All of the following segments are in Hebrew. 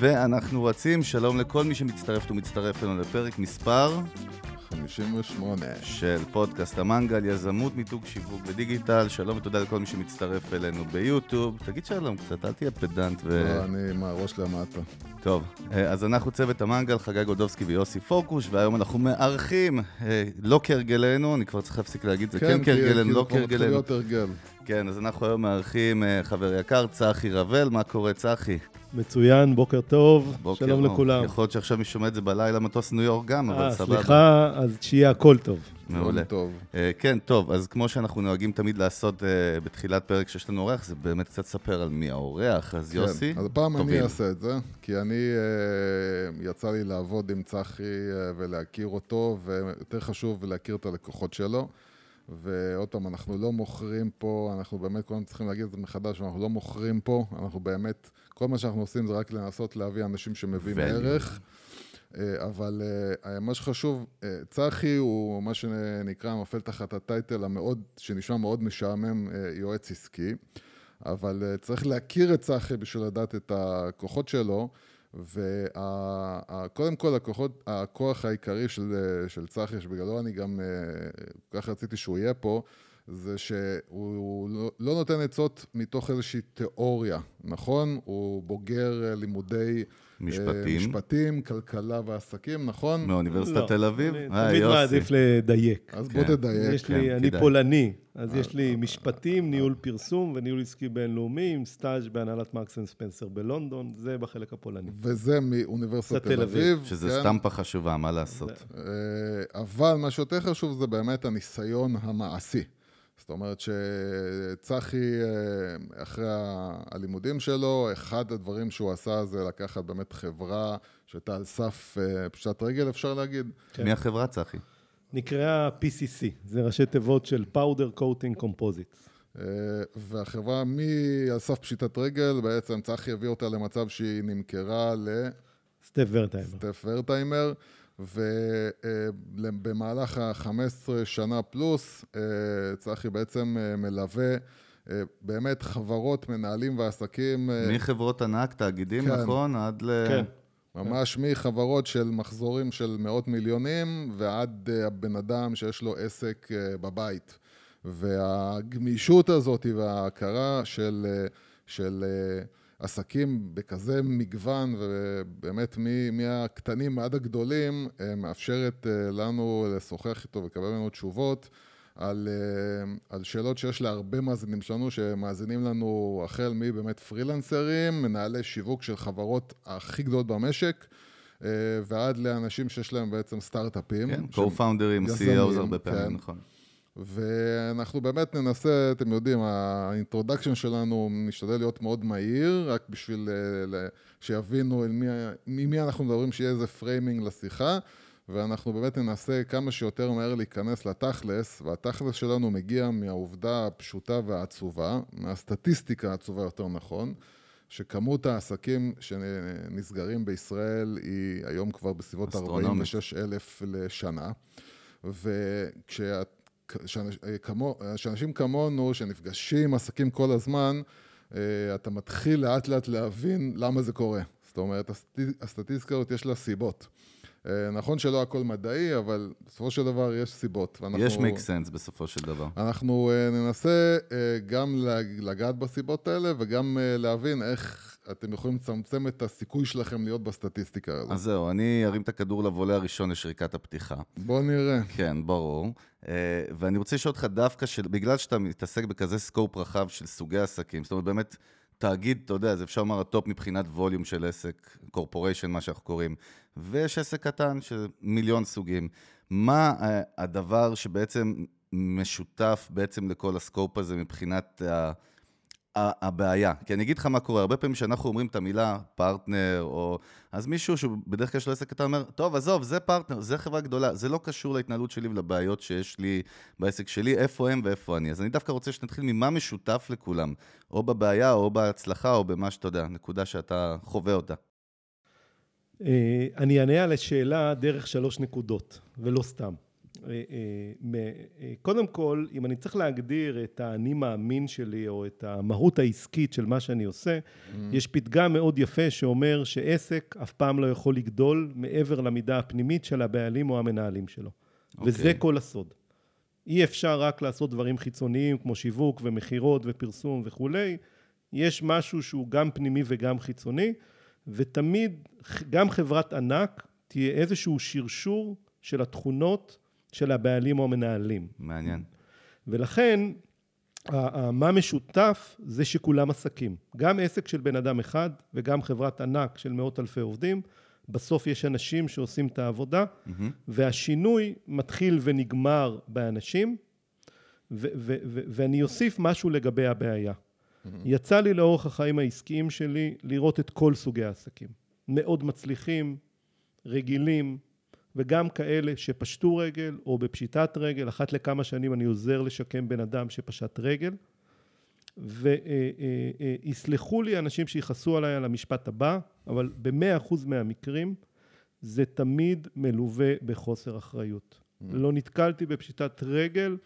ואנחנו רצים, שלום לכל מי שמצטרפת ומצטרף אלינו לפרק מספר 58. של פודקאסט המנגל, יזמות, מיתוג, שיווק ודיגיטל. שלום ותודה לכל מי שמצטרף אלינו ביוטיוב. תגיד שלום קצת, אל תהיה פדנט ו... לא, אני עם הראש למטה. טוב, אה, אז אנחנו צוות המנגל, חגי גולדובסקי ויוסי פורקוש, והיום אנחנו מארחים, אה, לא כהרגלנו, אני כבר צריך להפסיק להגיד, זה כן כי- כהרגלנו, לא כהרגלנו. כן, אז אנחנו היום מארחים אה, חבר יקר, צחי רבל, מה קורה צחי? מצוין, בוקר טוב, בוקר שלום אור. לכולם. יכול להיות שעכשיו מי שומע את זה בלילה מטוס ניו יורק גם, אבל אה, סבבה. סליחה, אז שיהיה הכל טוב. מעולה. טוב. אה, כן, טוב, אז כמו שאנחנו נוהגים תמיד לעשות אה, בתחילת פרק שיש לנו אורח, זה באמת קצת ספר על מי האורח, אז יוסי, כן, אז הפעם אני. אעשה את זה, כי אני, אה, יצא לי לעבוד עם צחי אה, ולהכיר אותו, ויותר חשוב להכיר את הלקוחות שלו. ועוד פעם, אנחנו לא מוכרים פה, אנחנו באמת הזמן צריכים להגיד את זה מחדש, אנחנו לא מוכרים פה, אנחנו באמת, כל מה שאנחנו עושים זה רק לנסות להביא אנשים שמביאים. ערך. אה, אבל אה, מה שחשוב, אה, צחי הוא מה שנקרא, נופל תחת הטייטל המאוד, שנשמע מאוד משעמם, יועץ עסקי. אבל צריך להכיר את צחי בשביל לדעת את הכוחות שלו, וקודם כל הכוחות, הכוח העיקרי של, של צחי, שבגללו אני גם כל כך רציתי שהוא יהיה פה, זה שהוא לא- לא נותן עצות מתוך איזושהי תיאוריה, נכון? הוא בוגר לימודי... אה, משפטים, משפטים, כלכלה ועסקים, נכון? מאוניברסיטת לא, תל אביב. אני אה, תמיד. מעדיף לדייק. אז בוא כן. תדייק. יש כן, לי, אני כדאי. פולני, אז יש אה, לי משפטים, ניהול פרסום וניהול עסקי בינלאומי, עם סטאז' בהנהלת מרקס אנד ספנסר בלונדון, זה בחלק הפולני. וזה מאוניברסיטת תל אביב. שזה כן? סטמפה חשובה, מה לעשות? אה, אבל מה שיותר חשוב זה באמת הניסיון המעשי. זאת אומרת שצחי, אה, אחרי הלימודים שלו, אחד הדברים שהוא עשה זה לקחת באמת חברה שהייתה על סף אה, פשיטת רגל, אפשר להגיד. כן. מי החברה, צחי? נקראה PCC, זה ראשי תיבות של Powder Coating Composites. אה, והחברה מעל סף פשיטת רגל, בעצם צחי הביא אותה למצב שהיא נמכרה ל... סטף ורטהיימר. סטף ורטהיימר, ובמהלך ה-15 שנה פלוס, אה, צחי בעצם אה, מלווה אה, באמת חברות, מנהלים ועסקים, מחברות ענק, תאגידים, כן. נכון? עד ל... כן. ממש מחברות של מחזורים של מאות מיליונים ועד הבן אדם שיש לו עסק בבית. והגמישות הזאת וההכרה של, של אה, עסקים בכזה מגוון, ובאמת מהקטנים עד הגדולים, אה, מאפשרת אה, לנו לשוחח איתו ולקבל ממנו תשובות. על, אה, על שאלות שיש להרבה מאזינים שלנו, שמאזינים לנו החל מבאמת פרילנסרים, מנהלי שיווק של חברות הכי גדולות במשק, ועד לאנשים שיש להם בעצם סטארט-אפים. כן, co-founders, CEOs הרבה פעמים, כן. נכון. ואנחנו באמת ננסה, אתם יודעים, ה introduction שלנו משתדל להיות מאוד מהיר, רק בשביל אה, שיבינו אל מי, ממי אנחנו מדברים, שיהיה איזה framing לשיחה, ואנחנו באמת ננסה כמה שיותר מהר להיכנס לתכלס, והתכלס שלנו מגיע מהעובדה הפשוטה והעצובה, מהסטטיסטיקה העצובה יותר נכון, שכמות העסקים שנסגרים בישראל היא היום כבר בסביבות אסטרונומית. 46 אלף לשנה. וכשאנשים כמונו, שנפגשים עם עסקים כל הזמן, אה, אתה מתחיל לאט לאט להבין למה זה קורה. זאת אומרת, הסטטיסטיקה הזאת יש לה סיבות. אה, נכון שלא הכל מדעי, אבל בסופו של דבר יש סיבות. ואנחנו- יש make sense בסופו של דבר. אנחנו אה, ננסה אה, גם לגעת בסיבות האלה וגם אה, להבין איך אתם יכולים לצמצם את הסיכוי שלכם להיות בסטטיסטיקה הזאת. אז זהו, אני ארים את הכדור לוולה הראשון לשריקת הפתיחה. בואו נראה. כן, ברור. אה, ואני רוצה לשאול אותך דווקא, של, בגלל שאתה מתעסק בכזה סקופ רחב של סוגי עסקים, זאת אומרת, באמת, תאגיד, אתה יודע, זה אפשר לומר ה top מבחינת volume של עסק, corporation, מה שאנחנו קוראים, ויש עסק קטן של מיליון סוגים. מה אה, הדבר שבעצם משותף בעצם לכל ה scope הזה מבחינת. ה- הבעיה, כי אני אגיד לך מה קורה, הרבה פעמים כשאנחנו אומרים את המילה פרטנר, או... אז מישהו שבדרך כלל יש לו עסק קטן אומר, טוב, עזוב, זה פרטנר, זה חברה גדולה, זה לא קשור להתנהלות שלי ולבעיות שיש לי בעסק שלי, איפה הם ואיפה אני. אז אני דווקא רוצה שנתחיל ממה משותף לכולם, או בבעיה, או בהצלחה, או במה שאתה יודע, נקודה שאתה חווה אותה. אה, אני אענה על השאלה דרך שלוש נקודות, ולא סתם. אה, אה, קודם כל, אם אני צריך להגדיר את האני מאמין שלי, או את המהות העסקית של מה שאני עושה, mm-hmm. יש פתגם מאוד יפה שאומר שעסק אף פעם לא יכול לגדול מעבר למידה הפנימית של הבעלים או המנהלים שלו. Okay. אוקיי. וזה כל הסוד. אי אפשר רק לעשות דברים חיצוניים כמו שיווק ומכירות ופרסום וכולי. יש משהו שהוא גם פנימי וגם חיצוני, ותמיד, גם חברת ענק, תהיה איזשהו שרשור של התכונות של הבעלים או המנהלים. מעניין. ולכן, מה משותף זה שכולם עסקים. גם עסק של בן אדם אחד וגם חברת ענק של מאות אלפי עובדים, בסוף יש אנשים שעושים את העבודה, mm-hmm. והשינוי מתחיל ונגמר באנשים, ו- ו- ו- ואני אוסיף משהו לגבי הבעיה. Mm-hmm. יצא לי לאורך החיים העסקיים שלי לראות את כל סוגי העסקים. מאוד מצליחים, רגילים, וגם כאלה שפשטו רגל או בפשיטת רגל, אחת לכמה שנים אני עוזר לשקם בן אדם שפשט רגל, ויסלחו לי אנשים שיכעסו עליי על המשפט הבא, אבל במאה אחוז מהמקרים זה תמיד מלווה בחוסר אחריות. Mm. לא נתקלתי בפשיטת רגל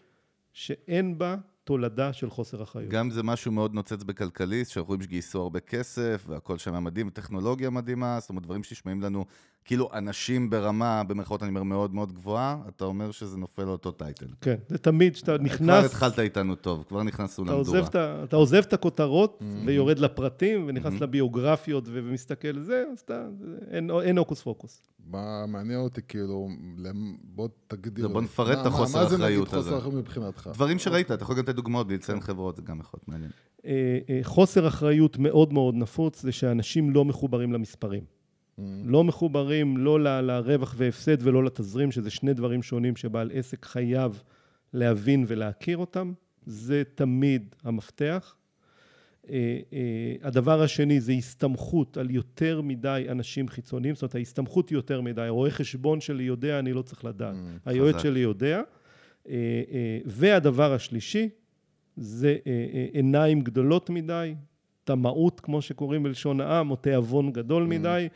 שאין בה תולדה של חוסר אחריות. גם זה משהו מאוד נוצץ בכלכליסט, שאנחנו רואים שגייסו הרבה כסף, והכל שם מדהים, טכנולוגיה מדהימה, זאת אומרת, דברים שנשמעים לנו כאילו אנשים ברמה, במרכאות אני אומר, מאוד מאוד גבוהה, אתה אומר שזה נופל על אותו טייטל. כן, זה תמיד שאתה נכנס... כבר התחלת איתנו טוב, כבר נכנסנו למדורה. אתה עוזב את הכותרות mm-hmm. ויורד לפרטים, ונכנס mm-hmm. לביוגרפיות ומסתכל על זה, אז אתה, אין, אין הוקוס פוקוס. מה מעניין אותי, כאילו, בוא תגדיר... בוא נפרט את החוסר האחריות הזה. מה זה נגיד חוסר אחריות מבחינתך? דברים שראית, אתה יכול גם לתת דוגמאות בלי לציין חברות, זה גם יכול להיות מעניין. אה, אה, חוסר אחריות מאוד מאוד נפוץ, זה שאנשים לא מחוברים למספרים. Mm. לא מחוברים לא ל, לרווח והפסד ולא לתזרים, שזה שני דברים שונים שבעל עסק חייב להבין ולהכיר אותם. זה תמיד המפתח. Uh, uh, הדבר השני זה הסתמכות על יותר מדי אנשים חיצוניים, זאת אומרת ההסתמכות היא יותר מדי, רואה חשבון שלי יודע, אני לא צריך לדעת, mm, היועץ שלי יודע. Uh, uh, והדבר השלישי זה עיניים גדולות מדי, טמאות, כמו שקוראים בלשון העם, או תיאבון גדול mm. מדי.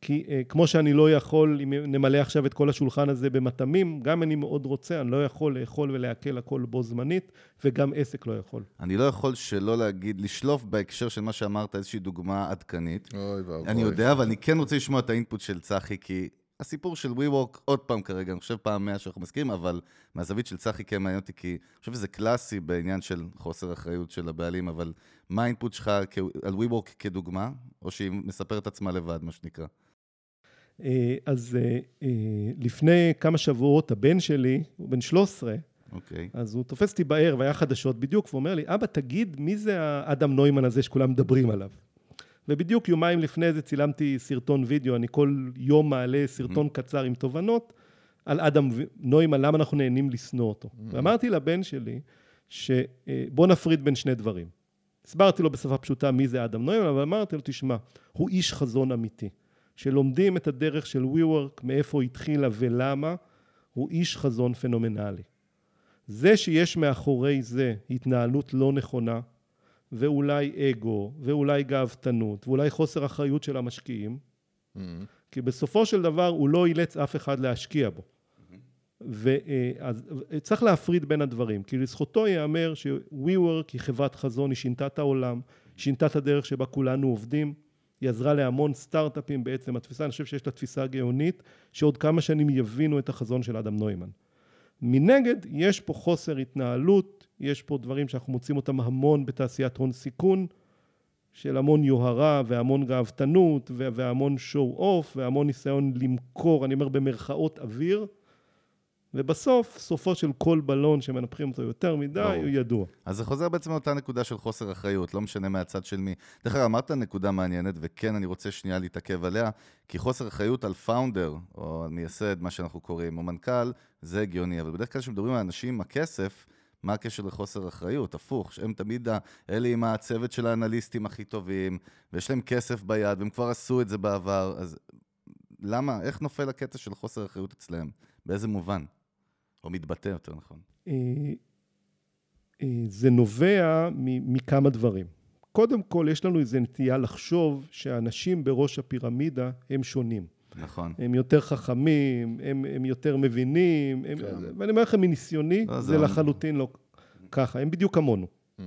כי uh, כמו שאני לא יכול, אם נמלא עכשיו את כל השולחן הזה במטעמים, גם אני מאוד רוצה, אני לא יכול לאכול ולעכל הכל בו זמנית, וגם עסק לא יכול. אני לא יכול שלא להגיד, לשלוף בהקשר של מה שאמרת איזושהי דוגמה עדכנית. אוי ואבוי. אני יודע, אבל אני כן רוצה לשמוע את האינפוט של צחי, כי הסיפור של WeWork, עוד פעם כרגע, אני חושב פעם מאה שאנחנו מסכימים, אבל מהזווית של צחי כן מעניין אותי, כי אני חושב שזה קלאסי בעניין של חוסר אחריות של הבעלים, אבל מה האינפוט שלך על WeWork כדוגמה, או שהיא מספרת עצמה לבד, מה שנקרא? אה, אז אה, אה, לפני כמה שבועות, הבן שלי, הוא בן 13, אוקיי. אז הוא תופס אותי בערב, היה חדשות בדיוק, והוא אומר לי, אבא, תגיד, מי זה האדם נוימן הזה שכולם מדברים עליו? ובדיוק יומיים לפני זה צילמתי סרטון וידאו, אני כל יום מעלה סרטון mm-hmm. קצר עם תובנות על אדם נוימן, למה אנחנו נהנים לשנוא אותו. Mm-hmm. ואמרתי לבן שלי, שבוא נפריד בין שני דברים. הסברתי לו בשפה פשוטה מי זה אדם נוימן, אבל אמרתי לו, תשמע, הוא איש חזון אמיתי. שלומדים את הדרך של WeWork, מאיפה התחילה ולמה, הוא איש חזון פנומנלי. זה שיש מאחורי זה התנהלות לא נכונה, ואולי אגו, ואולי גאוותנות, ואולי חוסר אחריות של המשקיעים, mm-hmm. כי בסופו של דבר הוא לא אילץ אף אחד להשקיע בו. ואז צריך להפריד בין הדברים, כי לזכותו ייאמר ש-WeWork היא חברת חזון, היא שינתה את העולם, שינתה את הדרך שבה כולנו עובדים, היא עזרה להמון סטארט-אפים בעצם, התפיסה, אני חושב שיש לה תפיסה גאונית, שעוד כמה שנים יבינו את החזון של אדם נוימן. מנגד, יש פה חוסר התנהלות, יש פה דברים שאנחנו מוצאים אותם המון בתעשיית הון סיכון, של המון יוהרה והמון גאוותנות והמון שואו אוף והמון ניסיון למכור, אני אומר במרכאות אוויר, ובסוף, סופו של כל בלון שמנפחים אותו יותר מדי, ברור. הוא ידוע. אז זה חוזר בעצם לאותה נקודה של חוסר אחריות, לא משנה מהצד של מי. דרך אגב, אמרת נקודה מעניינת, וכן, אני רוצה שנייה להתעכב עליה, כי חוסר אחריות על פאונדר, או על מייסד, מה שאנחנו קוראים, או מנכ"ל, זה הגיוני, אבל בדרך כלל כשמדברים על אנשים עם הכסף, מה הקשר לחוסר אחריות? הפוך, שהם תמיד אלה עם הצוות של האנליסטים הכי טובים, ויש להם כסף ביד, והם כבר עשו את זה בעבר, אז למה, איך נופל הקטע של חוסר אחריות אצלם? באיזה מובן? או מתבטא יותר נכון? אה, אה, זה נובע מכמה דברים. קודם כל, יש לנו איזו נטייה לחשוב שהאנשים בראש הפירמידה הם שונים. נכון. הם יותר חכמים, הם, הם יותר מבינים, הם, כן. ואני אומר לכם מניסיוני, לא, זה זה- לחלוטין לא ככה, הם בדיוק כמונו. Mm.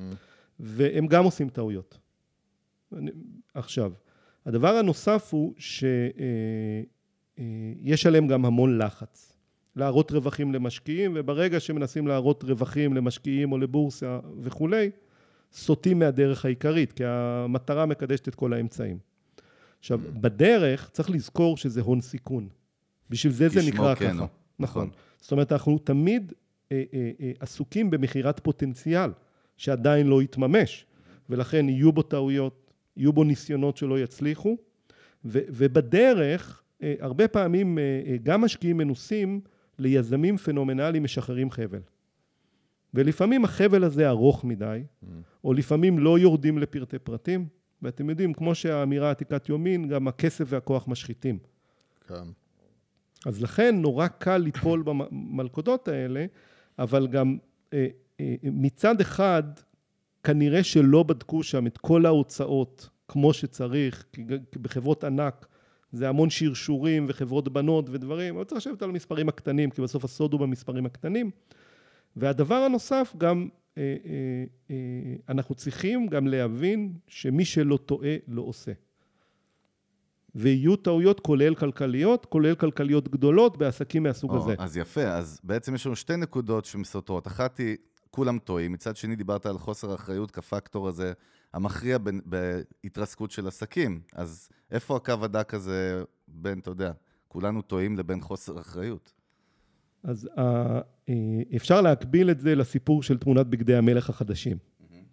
והם גם עושים טעויות. אני- עכשיו, הדבר הנוסף הוא שיש עליהם גם המון לחץ. להראות רווחים למשקיעים, וברגע שמנסים להראות רווחים למשקיעים או לבורסה וכולי, סוטים מהדרך העיקרית, כי המטרה מקדשת את כל האמצעים. עכשיו, בדרך צריך לזכור שזה הון סיכון. בשביל זה זה נקרא כן ככה. הוא. נכון. זאת אומרת, אנחנו תמיד אה, אה, אה, עסוקים במכירת פוטנציאל שעדיין לא יתממש, ולכן יהיו בו טעויות, יהיו בו ניסיונות שלא יצליחו, ו, ובדרך, אה, הרבה פעמים אה, אה, גם משקיעים מנוסים ליזמים פנומנליים משחררים חבל. ולפעמים החבל הזה ארוך מדי, או לפעמים לא יורדים לפרטי פרטים, ואתם יודעים, כמו שהאמירה עתיקת יומין, גם הכסף והכוח משחיתים. כן. אז לכן נורא קל ליפול במלכודות האלה, אבל גם אה, אה, מצד אחד, כנראה שלא בדקו שם את כל ההוצאות כמו שצריך, כי בחברות ענק זה המון שרשורים וחברות בנות ודברים, אבל צריך לשבת על המספרים הקטנים, כי בסוף הסוד הוא במספרים הקטנים. והדבר הנוסף, גם אה, אה, אה, אנחנו צריכים גם להבין שמי שלא טועה, לא עושה. ויהיו טעויות כולל כלכליות, כולל כלכליות גדולות בעסקים מהסוג או, הזה. אז יפה, אז בעצם יש לנו שתי נקודות שמסותרות. אחת היא, כולם טועים, מצד שני דיברת על חוסר האחריות כפקטור הזה המכריע בין- בהתרסקות של עסקים. אז איפה הקו הדק הזה בין, אתה יודע, כולנו טועים לבין חוסר אחריות? אז אה, אה, אפשר להקביל את זה לסיפור של תמונת בגדי המלך החדשים.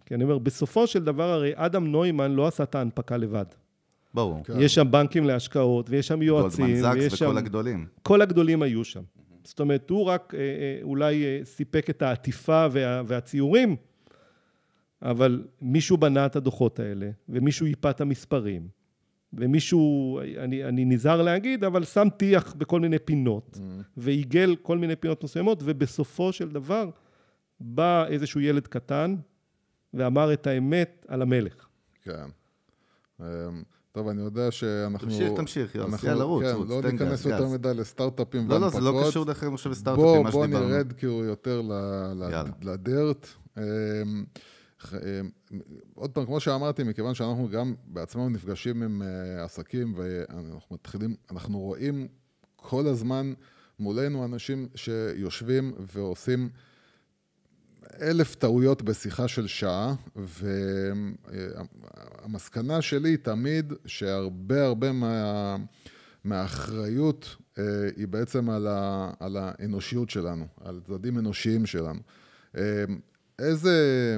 כי אני אומר, בסופו של דבר, הרי אדם נוימן לא עשה את ההנפקה לבד. ברור. כן. יש שם בנקים להשקעות, ויש שם יועצים, גולדמן ויש זקס שם... וכל הגדולים. כל הגדולים היו שם. זאת אומרת, הוא רק אה, אה, אולי אה, סיפק את העטיפה וה, והציורים, אבל מישהו בנה את הדוחות האלה, ומישהו ייפה את המספרים, ומישהו, אני, אני נזהר להגיד, אבל שם טיח בכל מיני פינות, ועיגל כל מיני פינות מסוימות, ובסופו של דבר בא איזשהו ילד קטן ואמר את האמת על המלך. כן. אמ, טוב, אני יודע שאנחנו... תמשיך, תמשיך, יוס. אנחנו- יאללה, רוץ, כן, רוץ, לא תן ניכנס גז, יותר גז. מדי לסטארט-אפים לא, לא, זה לא והנפקות. קשור דרך אגב עכשיו בוא, לסטארט-אפים, מה בוא שדיברנו. נרד כאילו יותר ל- ל- יאללה. לדירט. אמ, עוד פעם, כמו שאמרתי, מכיוון שאנחנו גם בעצמנו נפגשים עם אה, עסקים ואנחנו מתחילים, אנחנו רואים כל הזמן מולנו אנשים שיושבים ועושים אלף טעויות בשיחה של שעה, והמסקנה שלי היא תמיד שהרבה הרבה מה, מהאחריות אה, היא בעצם על, ה, על האנושיות שלנו, על צדדים אנושיים שלנו. אה, איזה,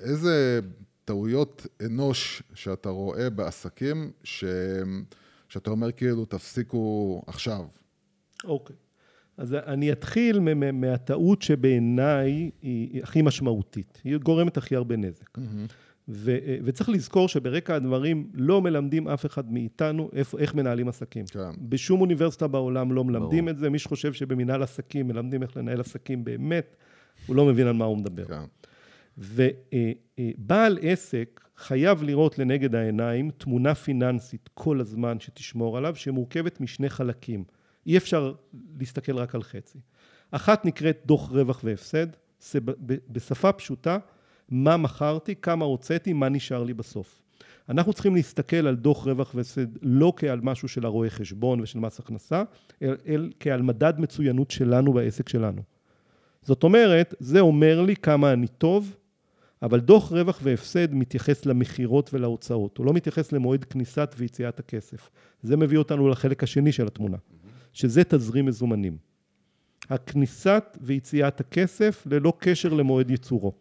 איזה טעויות אנוש שאתה רואה בעסקים, ש, שאתה אומר כאילו תפסיקו עכשיו? אוקיי. אז אני אתחיל מהטעות שבעיניי היא הכי משמעותית. היא גורמת הכי הרבה נזק. ו- וצריך לזכור שברקע הדברים לא מלמדים אף אחד מאיתנו איפה, איך מנהלים עסקים. כן. בשום אוניברסיטה בעולם לא מלמדים ברור. את זה. מי שחושב שבמנהל עסקים מלמדים איך לנהל עסקים באמת, הוא לא מבין על מה הוא מדבר. כן. ובעל עסק חייב לראות לנגד העיניים תמונה פיננסית כל הזמן שתשמור עליו, שמורכבת משני חלקים. אי אפשר להסתכל רק על חצי. אחת נקראת דוח רווח והפסד, בשפה פשוטה, מה מכרתי, כמה הוצאתי, מה נשאר לי בסוף. אנחנו צריכים להסתכל על דוח רווח והפסד לא כעל משהו של הרואה חשבון ושל מס הכנסה, אלא אלא כעל מדד מצוינות שלנו בעסק שלנו. זאת אומרת, זה אומר לי כמה אני טוב, אבל דוח רווח והפסד מתייחס למכירות ולהוצאות, הוא לא מתייחס למועד כניסת ויציאת הכסף. זה מביא אותנו לחלק השני של התמונה, שזה תזרים מזומנים. הכניסת ויציאת הכסף ללא קשר למועד ייצורו.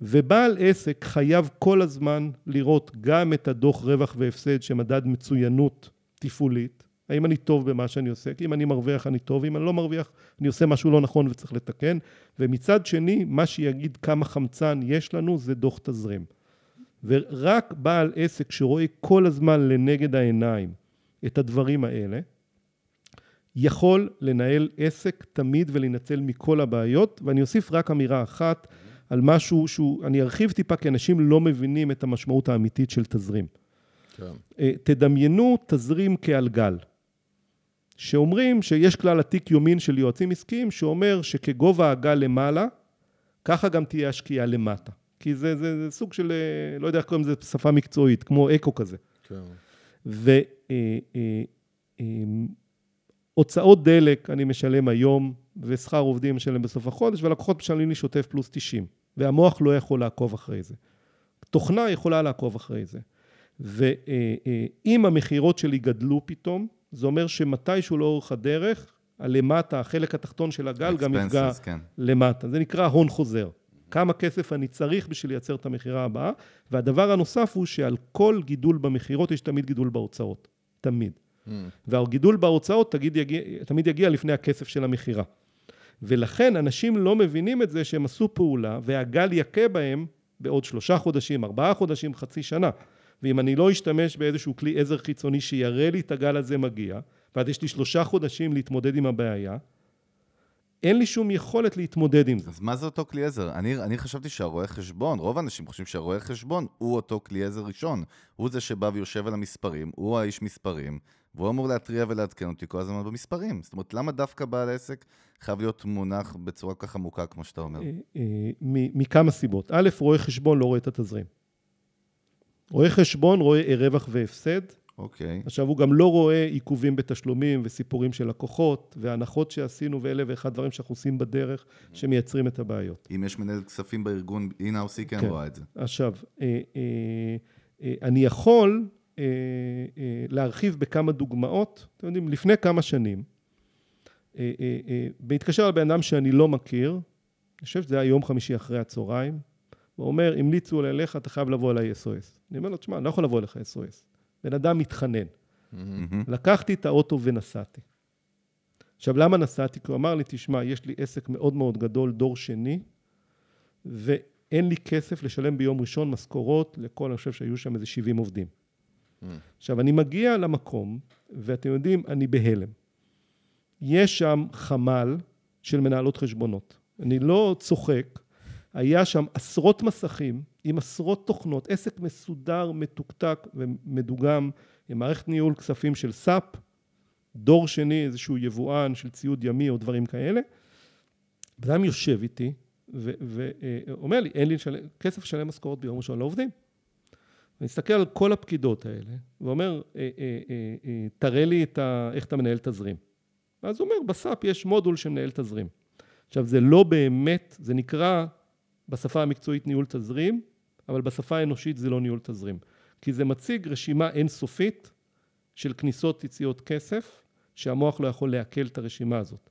ובעל עסק חייב כל הזמן לראות גם את הדוח רווח והפסד שמדד מצוינות תפעולית, האם אני טוב במה שאני עושה, כי אם אני מרוויח אני טוב, אם אני לא מרוויח אני עושה משהו לא נכון וצריך לתקן, ומצד שני, מה שיגיד כמה חמצן יש לנו זה דוח תזרים. ורק בעל עסק שרואה כל הזמן לנגד העיניים את הדברים האלה, יכול לנהל עסק תמיד ולהינצל מכל הבעיות, ואני אוסיף רק אמירה אחת על משהו שהוא, אני ארחיב טיפה, כי אנשים לא מבינים את המשמעות האמיתית של תזרים. כן. אה, תדמיינו תזרים כעל גל. שאומרים שיש כלל עתיק יומין של יועצים עסקיים, שאומר שכגובה הגל למעלה, ככה גם תהיה השקיעה למטה. כי זה, זה, זה סוג של, אה, לא יודע איך קוראים לזה בשפה מקצועית, כמו אקו כזה. כן. והוצאות אה, דלק אני משלם היום, ושכר עובדים משלם בסוף החודש, ולקוחות משלמים לי שוטף פלוס 90, והמוח לא יכול לעקוב אחרי זה. תוכנה יכולה לעקוב אחרי זה. ואם המכירות שלי גדלו פתאום, זה אומר שמתישהו לאורך הדרך, הלמטה, החלק התחתון של הגל גם יפגע כן. למטה. זה נקרא הון חוזר. כמה כסף אני צריך בשביל לייצר את המכירה הבאה. והדבר הנוסף הוא שעל כל גידול במכירות יש תמיד גידול בהוצאות. תמיד. Mm. והגידול בהוצאות תמיד יגיע, תמיד יגיע לפני הכסף של המכירה. ולכן אנשים לא מבינים את זה שהם עשו פעולה והגל יכה בהם בעוד שלושה חודשים, ארבעה חודשים, חצי שנה. ואם אני לא אשתמש באיזשהו כלי עזר חיצוני שיראה לי את הגל הזה מגיע, ואז יש לי שלושה חודשים להתמודד עם הבעיה, אין לי שום יכולת להתמודד עם זה. אז מה זה אותו כלי עזר? אני, אני חשבתי שהרואה חשבון, רוב האנשים חושבים שהרואה חשבון הוא אותו כלי עזר ראשון. הוא זה שבא ויושב על המספרים, הוא האיש מספרים, והוא אמור להתריע ולעדכן אותי כל הזמן במספרים. זאת אומרת, למה דווקא בעל עסק חייב להיות מונח בצורה כל כך עמוקה, כמו שאתה אומר? אה, אה, מכמה סיבות. א', רואה חשבון לא רואה את התזרים. רואה חשבון רואה רווח והפסד. אוקיי. עכשיו, הוא גם לא רואה עיכובים בתשלומים וסיפורים של לקוחות, והנחות שעשינו ואלה ואחד דברים שאנחנו עושים בדרך, שמייצרים את הבעיות. אם יש מנהל כספים בארגון, היא כן כן. רואה את זה. עכשיו, אה, אה, אה, אני יכול להרחיב בכמה דוגמאות. אתם יודעים, לפני כמה שנים, בהתקשר לבן אדם שאני לא מכיר, אני חושב שזה היה יום חמישי אחרי הצהריים, הוא אומר, המליצו אליך, אתה חייב לבוא אליי SOS. אני אומר לו, תשמע, אני לא יכול לבוא אליך SOS. בן אדם מתחנן. לקחתי את האוטו ונסעתי. עכשיו, למה נסעתי? כי הוא אמר לי, תשמע, יש לי עסק מאוד מאוד גדול, דור שני, ואין לי כסף לשלם ביום ראשון משכורות לכל, אני חושב שהיו שם איזה 70 עובדים. עכשיו, אני מגיע למקום, ואתם יודעים, אני בהלם. יש שם חמ"ל של מנהלות חשבונות. אני לא צוחק, היה שם עשרות מסכים עם עשרות תוכנות, עסק מסודר, מתוקתק ומדוגם, עם מערכת ניהול כספים של סאפ, דור שני, איזשהו יבואן של ציוד ימי או דברים כאלה. בן אדם יושב איתי ואומר לי, אין לי לשלם, כסף לשלם משכורות ביום ראשון לעובדים. אני מסתכל על כל הפקידות האלה, ואומר, אה, אה, אה, אה, תראה לי את ה, איך אתה מנהל תזרים. ואז הוא אומר, בסאפ יש מודול שמנהל תזרים. עכשיו, זה לא באמת, זה נקרא בשפה המקצועית ניהול תזרים, אבל בשפה האנושית זה לא ניהול תזרים. כי זה מציג רשימה אינסופית של כניסות יציאות כסף, שהמוח לא יכול לעכל את הרשימה הזאת.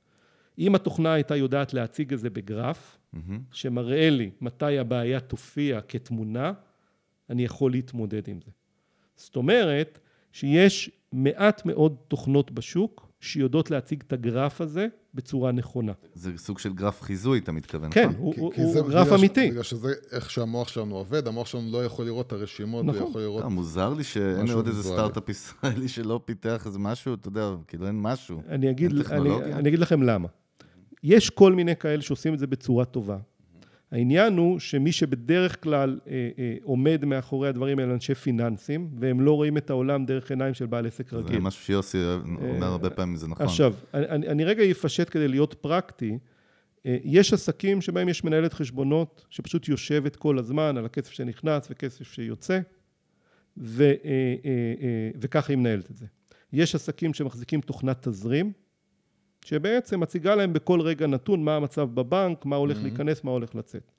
אם התוכנה הייתה יודעת להציג את זה בגרף, מהמם. שמראה לי מתי הבעיה תופיע כתמונה, אני יכול להתמודד עם זה. זאת אומרת שיש מעט מאוד תוכנות בשוק שיודעות להציג את הגרף הזה בצורה נכונה. זה סוג של גרף חיזוי, אתה מתכוון, כן, נכון? הוא, כי- הוא, כי הוא זה גרף בגלל ש- אמיתי. בגלל שזה איך שהמוח שלנו עובד, המוח שלנו לא יכול לראות את הרשימות, נכון. הוא יכול לראות... אה, מוזר לי שאין עוד איזה. סטארט-אפ ישראלי שלא פיתח איזה משהו, אתה יודע, כאילו אין משהו. אני אגיד, אין אני? אני אגיד לכם למה. יש כל מיני כאלה שעושים את זה בצורה טובה. העניין הוא שמי שבדרך כלל אה, אה, עומד מאחורי הדברים האלה אנשי פיננסים, והם לא רואים את העולם דרך עיניים של בעל עסק זה רגיל. משהו שיוסי אומר הרבה פעמים, זה נכון. עכשיו, אני, אני- רגע אפשט כדי להיות פרקטי. אה, יש עסקים שבהם יש מנהלת חשבונות שפשוט יושבת כל הזמן על הכסף שנכנס וכסף שיוצא, ו, אה, אה, אה, וככה היא מנהלת את זה. יש עסקים שמחזיקים תוכנת תזרים, שבעצם מציגה להם בכל רגע נתון מה המצב בבנק, מה הולך Mhm. להיכנס, מה הולך לצאת.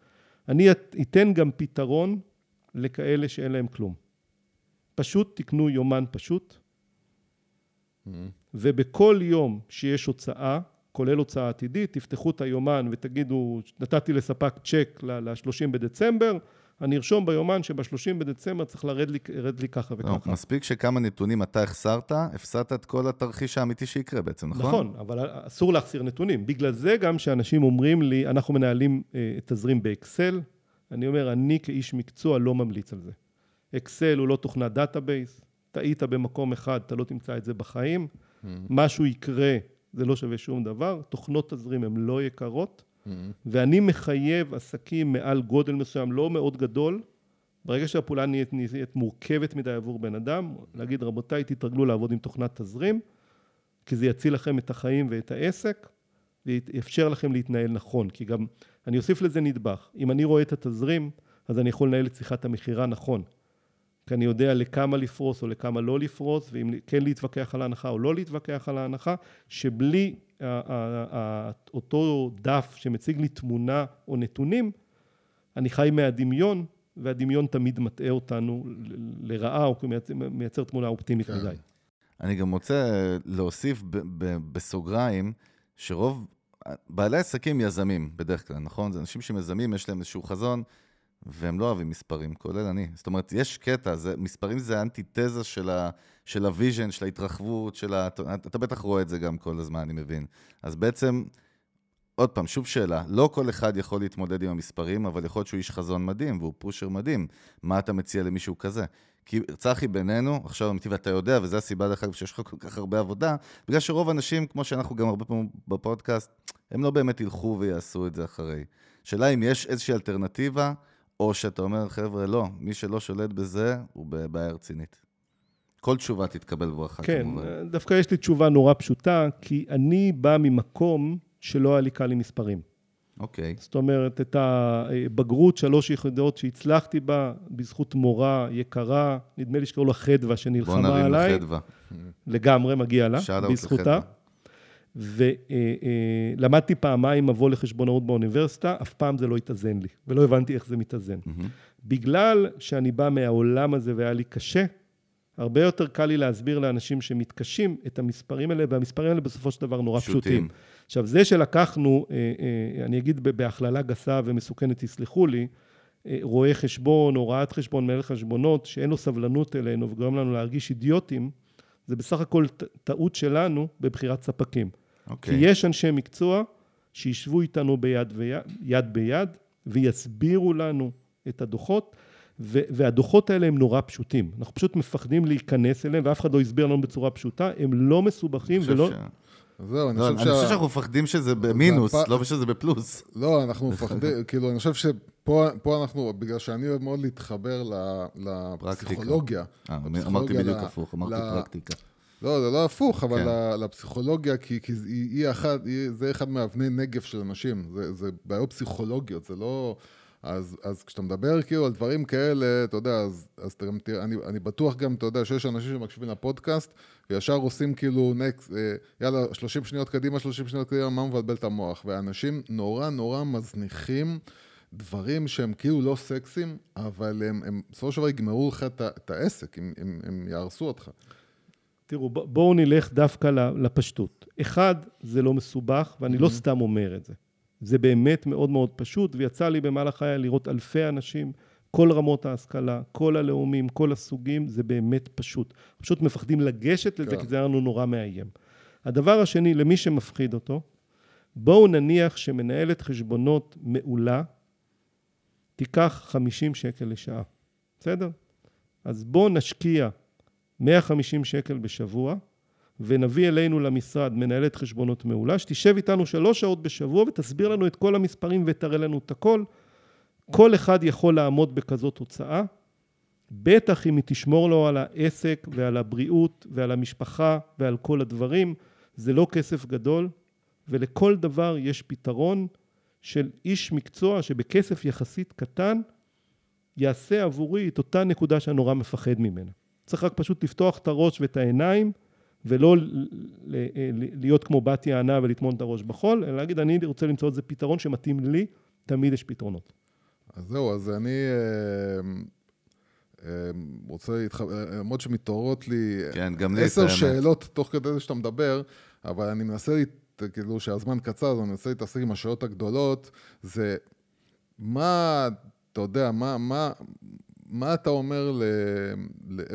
אני את- אתן גם פתרון לכאלה שאין להם כלום. פשוט תקנו יומן פשוט, מהמם. ובכל יום שיש הוצאה, כולל הוצאה עתידית, תפתחו את היומן ותגידו, נתתי לספק צ'ק ל-30 בדצמבר, אני ארשום ביומן שב-30 בדצמבר צריך לרד לי, לרד לי ככה לא, וככה. מספיק שכמה נתונים אתה החסרת, הפסדת את כל התרחיש האמיתי שיקרה בעצם, נכון? נכון, אבל אסור להחסיר נתונים. בגלל זה גם שאנשים אומרים לי, אנחנו מנהלים אה, תזרים ב Excel, אני אומר, אני כאיש מקצוע לא ממליץ על זה. Excel הוא לא תוכנת database, טעית במקום אחד, אתה לא תמצא את זה בחיים, מהמם. משהו יקרה, זה לא שווה שום דבר, תוכנות תזרים הן לא יקרות. ואני מחייב עסקים מעל גודל מסוים, לא מאוד גדול, ברגע שהפעולה נהיית, נהיית מורכבת מדי עבור בן אדם, להגיד, רבותיי, תתרגלו לעבוד עם תוכנת תזרים, כי זה יציל לכם את החיים ואת העסק, ויאפשר לכם להתנהל נכון. כי גם, אני אוסיף לזה נדבך. אם אני רואה את התזרים, אז אני יכול לנהל את שיחת המכירה נכון. כי אני יודע לכמה לפרוס או לכמה לא לפרוס, ואם כן להתווכח על ההנחה או לא להתווכח על ההנחה, שבלי אותו דף שמציג לי תמונה או נתונים, אני חי מהדמיון, והדמיון תמיד מטעה אותנו לרעה, או מייצר, תמונה אופטימית כן. מדי. אני גם רוצה להוסיף בסוגריים, שרוב בעלי עסקים יזמים בדרך כלל, נכון? זה אנשים שיוזמים, יש להם איזשהו חזון, והם לא אוהבים מספרים, כולל אני. זאת אומרת, יש קטע, זה, מספרים זה האנטיתזה של, ה, של ה vision, של ההתרחבות, של ה... אתה, אתה בטח רואה את זה גם כל הזמן, אני מבין. אז בעצם, עוד פעם, שוב שאלה, לא כל אחד יכול להתמודד עם המספרים, אבל יכול להיות שהוא איש חזון מדהים, והוא pusher מדהים. מה אתה מציע למישהו כזה? כי צחי בינינו, עכשיו אמיתי ואתה יודע, וזו הסיבה דרך אגב שיש לך כל כך הרבה עבודה, בגלל שרוב האנשים, כמו שאנחנו גם הרבה פעמים בפודקאסט, הם לא באמת ילכו ויעשו את זה אחרי. שאלה אם יש איזושהי אלטרנטיבה, או שאתה אומר, חבר'ה, לא, מי שלא שולט בזה, הוא בבעיה רצינית. כל תשובה תתקבל בברכה, כן, כמובן. כן, דווקא יש לי תשובה נורא פשוטה, כי אני בא ממקום שלא היה לי קל עם מספרים. אוקיי. זאת אומרת, את הבגרות, שלוש יחידות שהצלחתי בה, בזכות מורה יקרה, נדמה לי שקראו לה חדווה, שנלחמה עליי. בוא נרים לחדווה. לגמרי, מגיע לה, בזכותה. ולמדתי פעמיים מבוא לחשבונאות באוניברסיטה, אף פעם זה לא התאזן לי, ולא הבנתי איך זה מתאזן. Mm-hmm. בגלל שאני בא מהעולם הזה והיה לי קשה, הרבה יותר קל לי להסביר לאנשים שמתקשים את המספרים האלה, והמספרים האלה בסופו של דבר נורא פשוטים. פשוטים. עכשיו, זה שלקחנו, אה, אה, אני אגיד בהכללה גסה ומסוכנת, תסלחו לי, אה, רואה חשבון, הוראת חשבון, מנהל חשבונות, שאין לו סבלנות אלינו וגורם לנו להרגיש אידיוטים, זה בסך הכל טעות שלנו בבחירת ספקים. Okay. כי אוקיי. יש אנשי מקצוע שישבו איתנו ביד, ויד, יד ביד ויסבירו לנו את הדוחות, ו- והדוחות האלה הם נורא פשוטים. אנחנו פשוט מפחדים להיכנס אליהם, ואף אחד לא הסביר לנו בצורה פשוטה, הם לא מסובכים ולא... ש... זהו, אני לא, חושב שה... אני חושב שאנחנו מפחדים שזה במינוס, הפ... לא שזה בפלוס. לא, אנחנו מפחדים, כאילו, אני חושב שפה אנחנו, בגלל שאני אוהב מאוד להתחבר לפסיכולוגיה. אה, אמרתי בדיוק הפוך, אמרתי פרקטיקה. לא, זה לא הפוך, אבל כן. לפסיכולוגיה, כי, כי היא, היא אחת, היא, זה אחד מאבני נגף של אנשים, זה, זה בעיות פסיכולוגיות, זה לא... אז, אז כשאתה מדבר כאילו על דברים כאלה, אתה יודע, אז, אז אתה גם תראה, אני, אני בטוח גם, אתה יודע, שיש אנשים שמקשיבים לפודקאסט, וישר עושים כאילו נקסט, אה, יאללה, 30 שניות קדימה, 30 שניות קדימה, מה מבלבל את המוח? ואנשים נורא נורא מזניחים דברים שהם כאילו לא סקסיים, אבל הם, הם בסופו של דבר יגמרו לך את, את העסק, הם, הם, הם יהרסו אותך. תראו, בואו נלך דווקא לפשטות. אחד, זה לא מסובך, ואני לא סתם אומר את זה. זה באמת מאוד מאוד פשוט, ויצא לי במהלך חיי לראות אלפי אנשים, כל רמות ההשכלה, כל הלאומים, כל הסוגים, זה באמת פשוט. פשוט מפחדים לגשת לזה, כן. כי זה היה לנו נורא מאיים. הדבר השני, למי שמפחיד אותו, בואו נניח שמנהלת חשבונות מעולה תיקח 50 שקל לשעה, בסדר? אז בואו נשקיע 150 שקל בשבוע, ונביא אלינו למשרד מנהלת חשבונות מעולה, שתשב איתנו שלוש שעות בשבוע ותסביר לנו את כל המספרים ותראה לנו את הכל. כל אחד יכול לעמוד בכזאת הוצאה, בטח אם היא תשמור לו על העסק ועל הבריאות ועל המשפחה ועל כל הדברים. זה לא כסף גדול, ולכל דבר יש פתרון של איש מקצוע שבכסף יחסית קטן יעשה עבורי את אותה נקודה שאני נורא מפחד ממנה. צריך רק פשוט לפתוח את הראש ואת העיניים ולא להיות כמו בת יענה ולטמון את הראש בחול, אלא להגיד, אני רוצה למצוא איזה פתרון שמתאים לי, תמיד יש פתרונות. אז זהו, אז אני אה, אה, רוצה להתחבר, למרות שמתעוררות לי כן, גם לי עשר שאלות תוך כדי זה שאתה מדבר, אבל אני מנסה, כאילו שהזמן קצר, אז אני מנסה להתעסק עם השאלות הגדולות, זה מה, אתה יודע, מה, מה, מה אתה אומר, ל...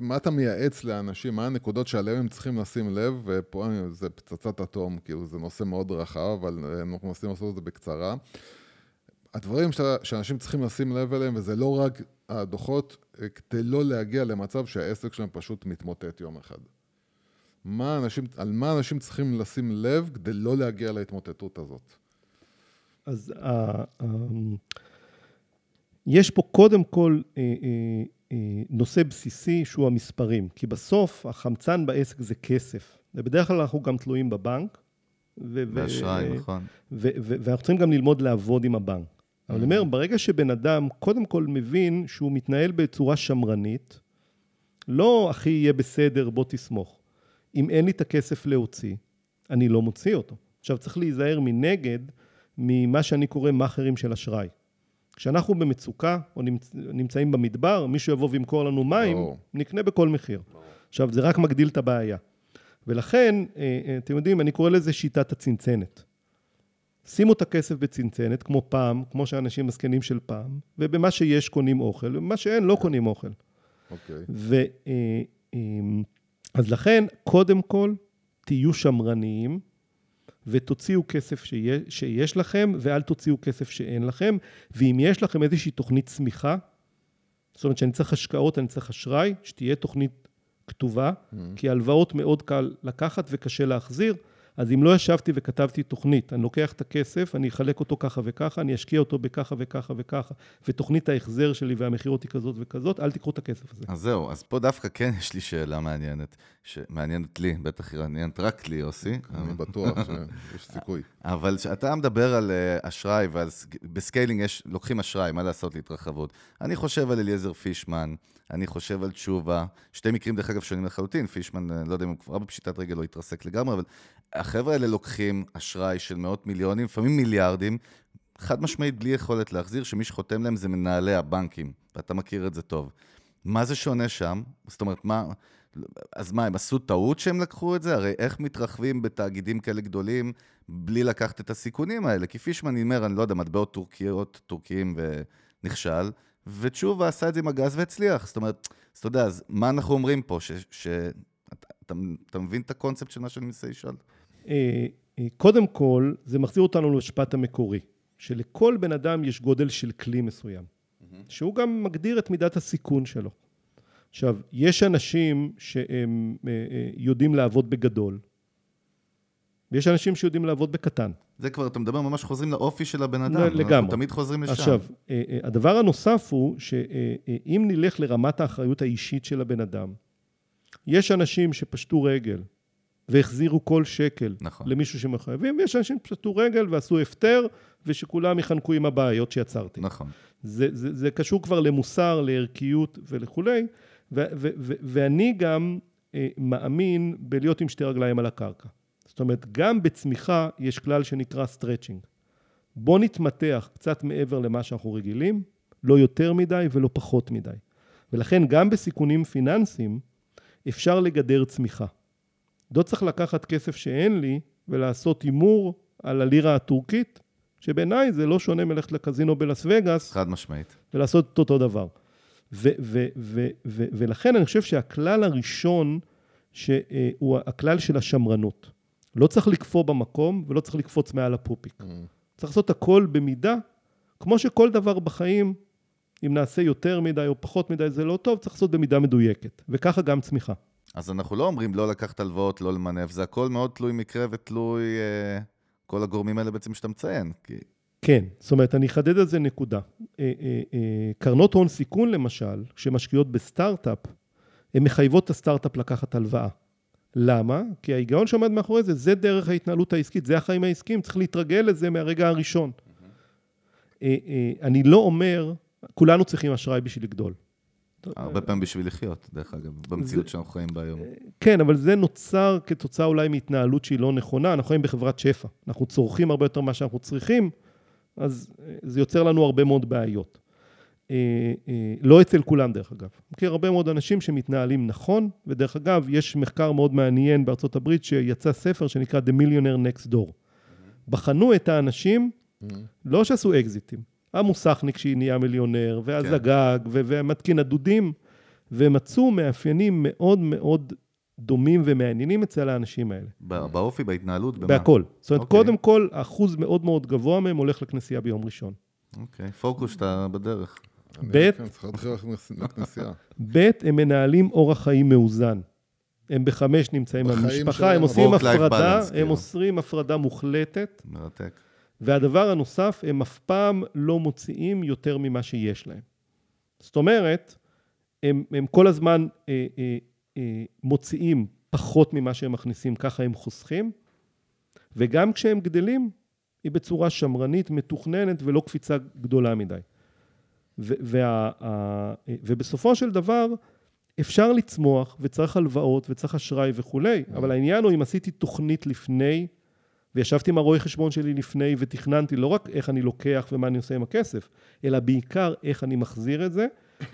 מה אתה מייעץ לאנשים, מה הנקודות שעליהם הם צריכים לשים לב, ופה זה פצצת אטום, כאילו זה נושא מאוד רחב, אבל אנחנו מנסים לעשות את זה בקצרה. הדברים שאנשים צריכים לשים לב אליהם, וזה לא רק הדוחות, כדי לא להגיע למצב שהעסק שלהם פשוט מתמוטט יום אחד. מה אנשים, על מה אנשים צריכים לשים לב כדי לא להגיע להתמוטטות הזאת? אז uh, um... יש פה קודם כל אה, אה, נושא בסיסי שהוא המספרים. כי בסוף החמצן בעסק זה כסף. ובדרך כלל אנחנו גם תלויים בבנק. באשראי, נכון. ואנחנו צריכים גם ללמוד לעבוד עם הבנק. אבל אני אומר, ברגע שבן אדם קודם כל מבין שהוא מתנהל בצורה שמרנית, לא אחי יהיה בסדר, בוא תסמוך. אם אין לי את הכסף להוציא, אני לא מוציא אותו. עכשיו, צריך להיזהר מנגד ממה שאני קורא מאכערים של אשראי. כשאנחנו במצוקה או נמצ... נמצאים במדבר, מישהו יבוא וימכור לנו מים, או. נקנה בכל מחיר. או. עכשיו, זה רק מגדיל את הבעיה. ולכן, אה, אה, אתם יודעים, אני קורא לזה שיטת הצנצנת. שימו את הכסף בצנצנת, כמו פעם, כמו שאנשים הזקנים של פעם, ובמה שיש קונים אוכל, ובמה שאין לא קונים אוכל. אוקיי. Okay. ו... אה, אז לכן, קודם כל, תהיו שמרניים, ותוציאו כסף שיש, שיש לכם, ואל תוציאו כסף שאין לכם. ואם יש לכם איזושהי תוכנית צמיחה, זאת אומרת שאני צריך השקעות, אני צריך אשראי, שתהיה תוכנית כתובה, mm-hmm. כי הלוואות מאוד קל לקחת וקשה להחזיר. אז אם לא ישבתי וכתבתי תוכנית, אני לוקח את הכסף, אני אחלק אותו ככה וככה, אני אשקיע אותו בככה וככה וככה, ותוכנית ההחזר שלי והמכירות היא כזאת וכזאת, אל תיקחו את הכסף הזה. אז זהו, אז פה דווקא כן יש לי שאלה מעניינת, שמעניינת לי, בטח היא מעניינת רק לי, יוסי. אני בטוח שיש סיכוי. אבל כשאתה מדבר על אה, אשראי, וב scaling לוקחים אשראי, מה לעשות להתרחבות. אני חושב על אליעזר פישמן, אני חושב על תשובה, שתי מקרים דרך אגב שונים לחלוטין, פישמן, אה, לא יודע אם הוא כבר בפשיטת רגל או התרסק לגמרי, אבל החבר'ה האלה לוקחים אשראי של מאות מיליונים, לפעמים מיליארדים, חד משמעית בלי יכולת להחזיר, שמי שחותם להם זה מנהלי הבנקים, ואתה מכיר את זה טוב. מה זה שונה שם? זאת אומרת, מה... אז מה, הם עשו טעות שהם לקחו את זה? הרי איך מתרחבים בתאגידים כאלה גדולים בלי לקחת את הסיכונים האלה? כי פישמן אומר, אני לא יודע, מטבעות טורקיות, טורקיים ונכשל, ותשובה עשה את זה עם הגז והצליח. זאת אומרת, אז אתה יודע, אז מה אנחנו אומרים פה? ש... ש... אתה, אתה, מבין את הקונספט של מה שאני מנסה לשאול? אה, אה, קודם כל, זה מחזיר אותנו למשפט המקורי, שלכל בן אדם יש גודל של כלי מסוים, שהוא גם מגדיר את מידת הסיכון שלו. עכשיו, יש אנשים שהם אה, יודעים לעבוד בגדול, ויש אנשים שיודעים לעבוד בקטן. זה כבר, אתה מדבר ממש חוזרים לאופי של הבן אדם. לגמרי. אנחנו תמיד חוזרים לשם. עכשיו, הדבר הנוסף הוא שאם נלך לרמת האחריות האישית של הבן אדם, יש אנשים שפשטו רגל והחזירו כל שקל נכון. למישהו שמחייבים, ויש אנשים שפשטו רגל ועשו הפטר, ושכולם יחנקו עם הבעיות שיצרתי. נכון. זה, זה, זה קשור כבר למוסר, לערכיות ולכולי, ו, ו, ו, ואני גם אה, מאמין בלהיות עם שתי רגליים על הקרקע. זאת אומרת, גם בצמיחה יש כלל שנקרא stretching. בוא נתמתח קצת מעבר למה שאנחנו רגילים, לא יותר מדי ולא פחות מדי. ולכן גם בסיכונים פיננסיים אפשר לגדר צמיחה. לא צריך לקחת כסף שאין לי ולעשות הימור על הלירה הטורקית, שבעיניי זה לא שונה מלכת לקזינו בלאס וגאס. חד משמעית. ולעשות את אותו דבר. ו- ו- ו- ו- ולכן אני חושב שהכלל הראשון, שהוא הכלל של השמרנות. לא צריך לקפוא במקום ולא צריך לקפוץ מעל הפופיק. Mm. צריך לעשות הכל במידה, כמו שכל דבר בחיים, אם נעשה יותר מדי או פחות מדי זה לא טוב, צריך לעשות במידה מדויקת. וככה גם צמיחה. אז אנחנו לא אומרים לא לקחת הלוואות, לא למנף, זה הכל מאוד תלוי מקרה ותלוי אה, כל הגורמים האלה בעצם שאתה מציין. כי... כן, זאת אומרת, אני אחדד על זה נקודה. אה, אה, אה, קרנות הון סיכון למשל, שמשקיעות בסטארט-אפ, הן מחייבות את הסטארט-אפ לקחת הלוואה. למה? כי ההיגיון שעומד מאחורי זה, זה דרך ההתנהלות העסקית, זה החיים העסקיים, צריך להתרגל לזה מהרגע הראשון. אה, אה, אני לא אומר, כולנו צריכים אשראי בשביל לגדול. הרבה פעמים בשביל לחיות, דרך אגב, במציאות זה, שאנחנו חיים בה היום. כן, אבל זה נוצר כתוצאה אולי מהתנהלות שהיא לא נכונה. אנחנו חיים בחברת שפע. אנחנו צורכים הרבה יותר ממה שאנחנו צריכים, אז אה, זה יוצר לנו הרבה מאוד בעיות. אה, אה, לא אצל כולם, דרך אגב. מכיר הרבה מאוד אנשים שמתנהלים נכון, ודרך אגב, יש מחקר מאוד מעניין בארצות הברית שיצא ספר שנקרא The Millionaire Next Door. בחנו את האנשים, לא שעשו אקזיטים, המוסכניק שנהיה מיליונר, והזגג, כן. ומתקין הדודים, ומצאו מאפיינים מאוד מאוד דומים ומעניינים אצל האנשים האלה. באופי, בהתנהלות, במה? בהכל. זאת אומרת, okay. אוקיי. קודם כל, אחוז מאוד מאוד גבוה מהם הולך לכנסייה ביום ראשון. אוקיי, okay. פוקוס שאתה בדרך. ב', ב', הם מנהלים אורח חיים מאוזן. הם בחמש נמצאים במשפחה, הם עושים הפרדה, הם עושים הפרדה מוחלטת. מרתק. והדבר הנוסף, הם אף פעם לא מוציאים יותר ממה שיש להם. זאת אומרת, הם, הם כל הזמן אה, אה, אה, מוציאים פחות ממה שהם מכניסים, ככה הם חוסכים, וגם כשהם גדלים, היא בצורה שמרנית, מתוכננת ולא קפיצה גדולה מדי. ו- וה, ה- ובסופו של דבר, אפשר לצמוח, וצריך הלוואות, וצריך אשראי וכולי, אבל העניין הוא אם עשיתי תוכנית לפני, וישבתי עם הרואה חשבון שלי לפני, ותכננתי לא רק איך אני לוקח ומה אני עושה עם הכסף, אלא בעיקר איך אני מחזיר את זה,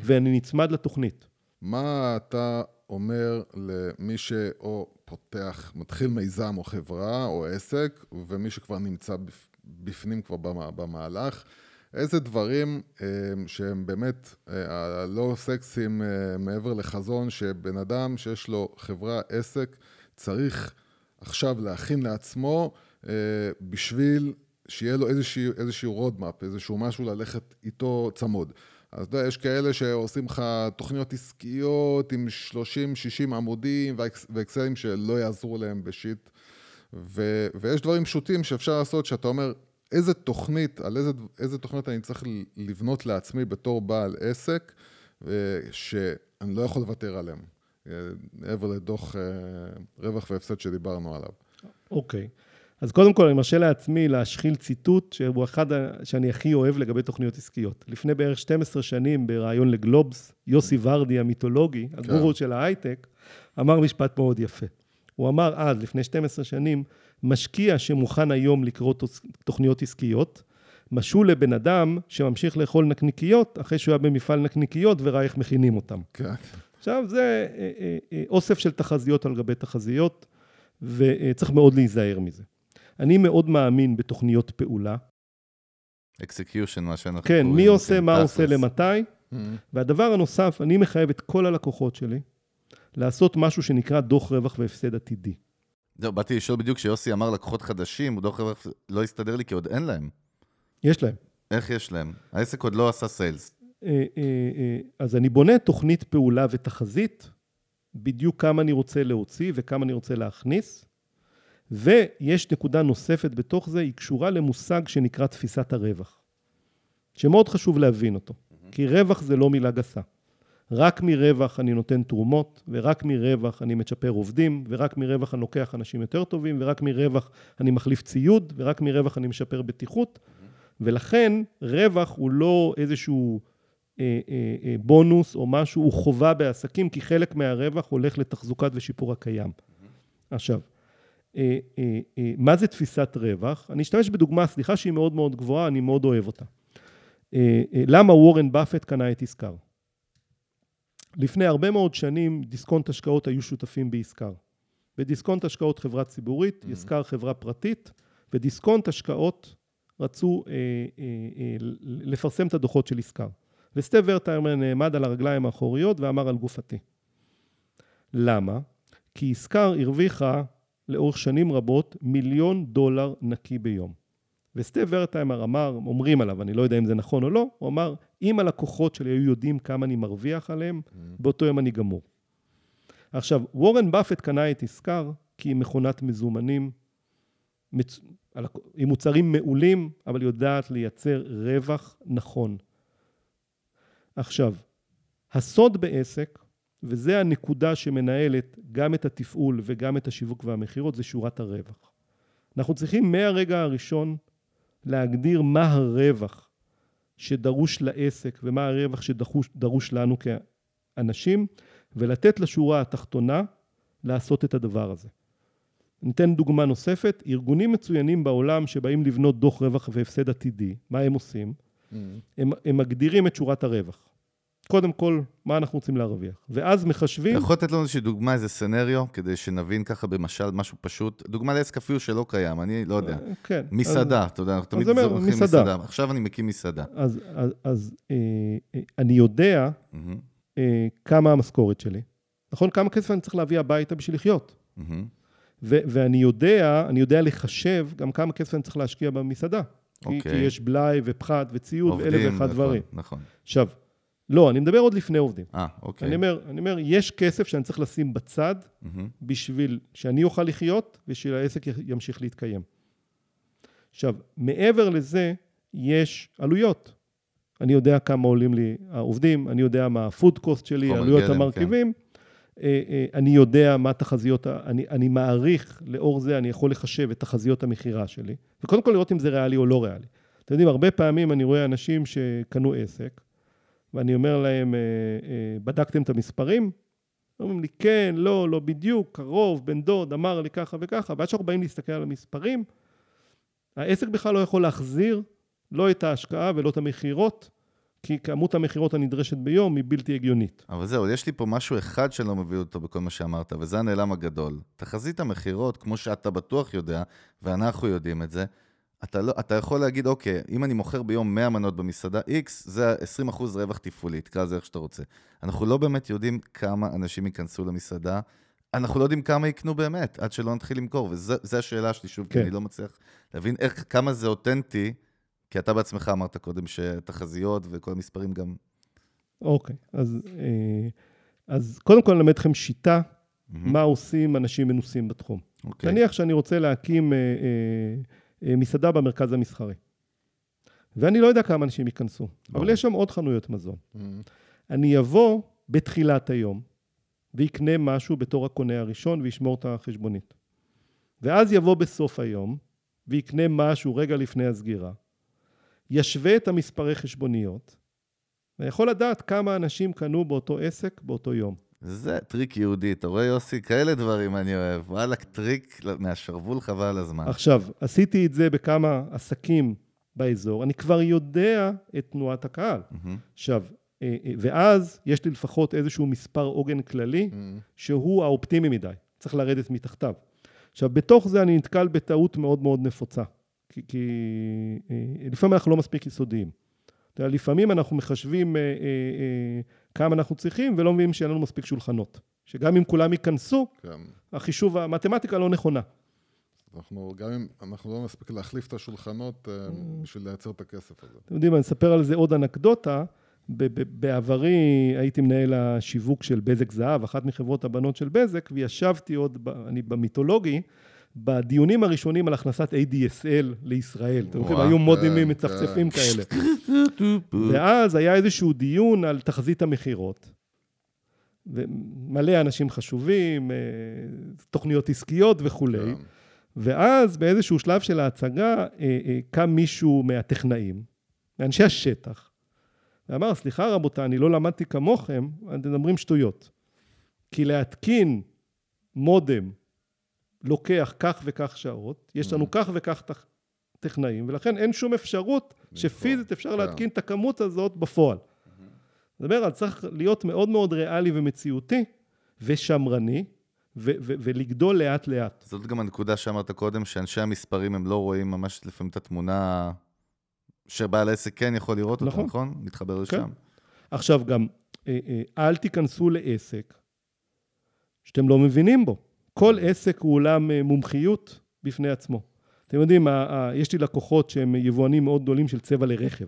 ואני נצמד לתוכנית. מה אתה אומר למי שאו פותח, מתחיל מיזם או חברה או עסק, ומי שכבר נמצא בפ- בפנים כבר במה- במהלך, איזה דברים אה, שהם באמת אה, הלא סקסיים אה, מעבר לחזון, שבן אדם שיש לו חברה, עסק, צריך עכשיו להכין לעצמו בשביל שיהיה לו איזשהו, איזשהו roadmap, איזשהו משהו ללכת איתו צמוד. אז אתה יודע, יש כאלה שעושים לך תוכניות עסקיות עם 30-60 עמודים ואקס- ואקסלים שלא יעזרו להם בשיט. ו, ויש דברים פשוטים שאפשר לעשות, שאתה אומר, איזה תוכנית, על איזה, איזה תוכנית אני צריך לבנות לעצמי בתור בעל עסק, אה, שאני לא יכול לוותר עליהם. אה, מעבר לדוח אה, רווח והפסד שדיברנו עליו. אוקיי. אז קודם כל, אני מרשה לעצמי להשחיל ציטוט שהוא אחד שאני הכי אוהב לגבי תוכניות עסקיות. לפני בערך 12 שנים, בריאיון לגלובס, יוסי ורדי המיתולוגי, הגורו של ההייטק, אמר משפט מאוד יפה. הוא אמר אז, לפני 12 שנים, משקיע שמוכן היום לקרוא תוכניות עסקיות, משול לבן אדם שממשיך לאכול נקניקיות אחרי שהוא היה במפעל נקניקיות וראה איך מכינים אותם. כן. עכשיו, זה אה, אה, אה, אוסף של תחזיות על גבי תחזיות, וצריך מאוד להיזהר מזה. אני מאוד מאמין בתוכניות פעולה. execution, מה שאנחנו כן, קוראים. מי עושה, כן, מה תכלס. עושה, למתי. והדבר הנוסף, אני מחייב את כל הלקוחות שלי לעשות משהו שנקרא דוח רווח והפסד עתידי. זהו, באתי לשאול בדיוק כשיוסי אמר לקוחות חדשים, דוח רווח לא הסתדר לי כי עוד אין להם. יש להם. איך יש להם? העסק עוד לא עשה סיילס. אה, אה, אה, אז אני בונה תוכנית פעולה ותחזית, בדיוק כמה אני רוצה להוציא וכמה אני רוצה להכניס, ויש נקודה נוספת בתוך זה, היא קשורה למושג שנקרא תפיסת הרווח, שמאוד חשוב להבין אותו, כי רווח זה לא מילה גסה. רק מרווח אני נותן תרומות, ורק מרווח אני מצ'פר עובדים, ורק מרווח אני לוקח אנשים יותר טובים, ורק מרווח אני מחליף ציוד, ורק מרווח אני משפר בטיחות. ולכן רווח הוא לא איזשהו אה, אה, אה, בונוס או משהו, הוא חובה בעסקים, כי חלק מהרווח הולך לתחזוקת ושיפור הקיים. עכשיו, מה זה תפיסת רווח? אני אשתמש בדוגמה, סליחה שהיא מאוד מאוד גבוהה, אני מאוד אוהב אותה. אה, אה, למה וורן באפט קנה את ישקר? לפני הרבה מאוד שנים דיסקונט השקעות היו שותפים בישקר. בדיסקונט השקעות חברה ציבורית, ישקר חברה פרטית, ודיסקונט השקעות רצו אה, אה, אה, לפרסם את הדוחות של ישקר. וסטב ורטהיימר נעמד על הרגליים האחוריות ואמר על גופתי. למה? כי ישקר הרוויחה לאורך שנים רבות מיליון דולר נקי ביום. וסטב ורטהיימר אמר, אומרים עליו, אני לא יודע אם זה נכון או לא, הוא אמר, אם הלקוחות שלי היו יודעים כמה אני מרוויח עליהם, באותו יום אני גמור. עכשיו, וורן באפט קנה את ישקר כי היא מכונת מזומנים, מצ... עם מוצרים מעולים, אבל יודעת לייצר רווח נכון. עכשיו, הסוד בעסק, וזה הנקודה שמנהלת גם את התפעול וגם את השיווק והמכירות, זה שורת הרווח. אנחנו צריכים מהרגע הראשון להגדיר מה הרווח שדרוש לעסק ומה הרווח שדרוש לנו כאנשים, ולתת לשורה התחתונה לעשות את הדבר הזה. ניתן דוגמה נוספת, ארגונים מצוינים בעולם שבאים לבנות דוח רווח והפסד עתידי, מה הם עושים? הם, הם מגדירים את שורת הרווח. קודם כל, מה אנחנו רוצים להרוויח. ואז מחשבים... אתה יכול לתת לנו איזושהי דוגמה, איזה סצנריו, כדי שנבין ככה במשל משהו פשוט. דוגמה לעסק אפילו שלא קיים, אני לא יודע. כן. מסעדה, אז, אתה יודע, אנחנו תמיד זוכרים מסעדה. מסעדה. עכשיו אני מקים מסעדה. אז, אז, אז אה, אה, אני יודע אה, כמה המשכורת שלי. נכון? כמה כסף אני צריך להביא הביתה בשביל לחיות. ו- ואני יודע, אני יודע לחשב גם כמה כסף אני צריך להשקיע במסעדה. כי, אוקיי. כי יש בלאי ופחת וציוד ואלף עובדים, ואחד והכל, דברים. נכון. עכשיו, לא, אני מדבר עוד לפני עובדים. אה, אוקיי. אני אומר, אני אומר, יש כסף שאני צריך לשים בצד מהמם, בשביל שאני אוכל לחיות ושהעסק ימשיך להתקיים. עכשיו, מעבר לזה, יש עלויות. אני יודע כמה עולים לי העובדים, אני יודע מה הפוד קוסט שלי, עלויות גלם, המרכיבים. אה, אה, אני יודע מה תחזיות, אני, אני מעריך, לאור זה אני יכול לחשב את תחזיות המכירה שלי, וקודם כל לראות אם זה ריאלי או לא ריאלי. אתם יודעים, הרבה פעמים אני רואה אנשים שקנו עסק, ואני אומר להם, אה, אה, בדקתם את המספרים? אומרים לי, כן, לא, לא בדיוק, קרוב, בן דוד, אמר לי ככה וככה, ועד שאנחנו באים להסתכל על המספרים, העסק בכלל לא יכול להחזיר לא את ההשקעה ולא את המכירות, כי כמות המכירות הנדרשת ביום היא בלתי הגיונית. אבל זהו, יש לי פה משהו אחד שאני לא מבין אותו בכל מה שאמרת, וזה הנעלם הגדול. תחזית המכירות, כמו שאתה בטוח יודע, ואנחנו יודעים את זה, אתה, לא, אתה יכול להגיד, אוקיי, אם אני מוכר ביום 100 מנות במסעדה X, זה 20% רווח תפעולי, תקרא לזה איך שאתה רוצה. אנחנו לא באמת יודעים כמה אנשים ייכנסו למסעדה, אנחנו לא יודעים כמה יקנו באמת, עד שלא נתחיל למכור, וזו השאלה שלי שוב, כן. כי. אני לא מצליח להבין איך, כמה זה אותנטי, כי אתה בעצמך אמרת קודם שתחזיות וכל המספרים גם... אוקיי, אז, אה, אז קודם כל נלמד אתכם שיטה, מהמם. מה עושים אנשים מנוסים בתחום. אוקיי. נניח שאני רוצה להקים אה, אה, מסעדה במרכז המסחרי, ואני לא יודע כמה אנשים ייכנסו. אבל יש שם עוד חנויות מזון. Mm, אני אבוא בתחילת היום ויקנה משהו בתור הקונה הראשון וישמור את החשבונית. ואז יבוא בסוף היום ויקנה משהו רגע לפני הסגירה, ישווה את המספרי חשבוניות, ויכול לדעת כמה אנשים קנו באותו עסק באותו יום. זה טריק יהודי, אתה רואה יוסי? כאלה דברים אני אוהב. וואלה, טריק מהשרוול חבל הזמן. עכשיו, עשיתי את זה בכמה עסקים באזור, אני כבר יודע את תנועת הקהל. מהמם. עכשיו, אה, אה, ואז יש לי לפחות איזשהו מספר עוגן כללי, mm, שהוא האופטימי מדי, צריך לרדת מתחתיו. עכשיו, בתוך זה אני נתקל בטעות מאוד מאוד נפוצה, כי, כי אה, לפעמים אנחנו לא מספיק יסודיים. אתה יודע, לפעמים אנחנו מחשבים אה, אה, אה, כמה אנחנו צריכים ולא מבינים שאין לנו מספיק שולחנות. שגם אם כולם ייכנסו, כן. החישוב, המתמטיקה לא נכונה. אנחנו, גם אם אנחנו לא נספיק להחליף את השולחנות אה, Mm. בשביל לייצר את הכסף הזה. אתם יודעים, אני אספר על זה עוד אנקדוטה. בעברי הייתי מנהל השיווק של בזק זהב, אחת מחברות הבנות של בזק, וישבתי עוד, אני במיתולוגי, בדיונים הראשונים על הכנסת ADSL לישראל. אתם זוכרים, וואו, היו מודימים כן, מצפצפים כאלה. ואז היה איזשהו דיון על תחזית המכירות. ומלא אנשים חשובים, אה, תוכניות עסקיות וכולי. כן. ואז באיזשהו שלב של ההצגה אה, אה, קם מישהו מהטכנאים, מאנשי השטח, ואמר, סליחה רבותיי, אני לא למדתי כמוכם, אתם מדברים שטויות. כי להתקין מודם לוקח כך וכך שעות, יש לנו כך וכך טכ- טכנאים, ולכן אין שום אפשרות שפיזית אפשר כן. להתקין את הכמות הזאת בפועל. זאת אומרת, צריך להיות מאוד מאוד ריאלי ומציאותי ושמרני, ו- ו- ולגדול לאט לאט. זאת גם הנקודה שאמרת קודם, שאנשי המספרים הם לא רואים ממש לפעמים את התמונה שבעל עסק כן יכול לראות אותה, נכון. נכון? מתחבר כן. לשם. עכשיו גם, אה, אה, אל תיכנסו לעסק שאתם לא מבינים בו. כל עסק הוא עולם אה, מומחיות בפני עצמו. אתם יודעים, יש לי לקוחות שהם יבואנים מאוד גדולים של צבע לרכב.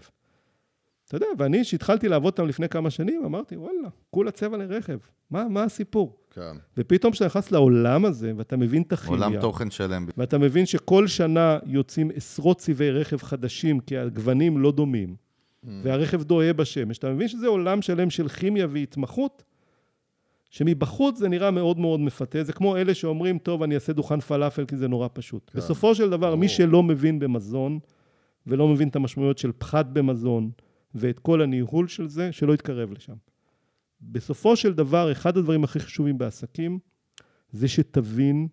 אתה יודע, ואני, שהתחלתי לעבוד איתם לפני כמה שנים, אמרתי, וואלה, כולה צבע לרכב. מה, מה הסיפור? כן. ופתאום כשאתה נכנס לעולם הזה, ואתה מבין את הכימיה, עולם תוכן שלם. ואתה מבין שכל שנה יוצאים עשרות צבעי רכב חדשים, כי הגוונים לא דומים, והרכב דוהה בשמש, אתה מבין שזה עולם שלם של כימיה והתמחות, שמבחוץ זה נראה מאוד מאוד מפתה, זה כמו אלה שאומרים, טוב, אני אעשה דוכן פלאפל כי זה נורא פשוט. כן, בסופו של דבר, מי ברור. שלא מבין במזון, ולא מבין את המשמעויות של פחת במזון, ואת כל הניהול של זה, שלא יתקרב לשם. בסופו של דבר, אחד הדברים הכי חשובים בעסקים, זה שתבין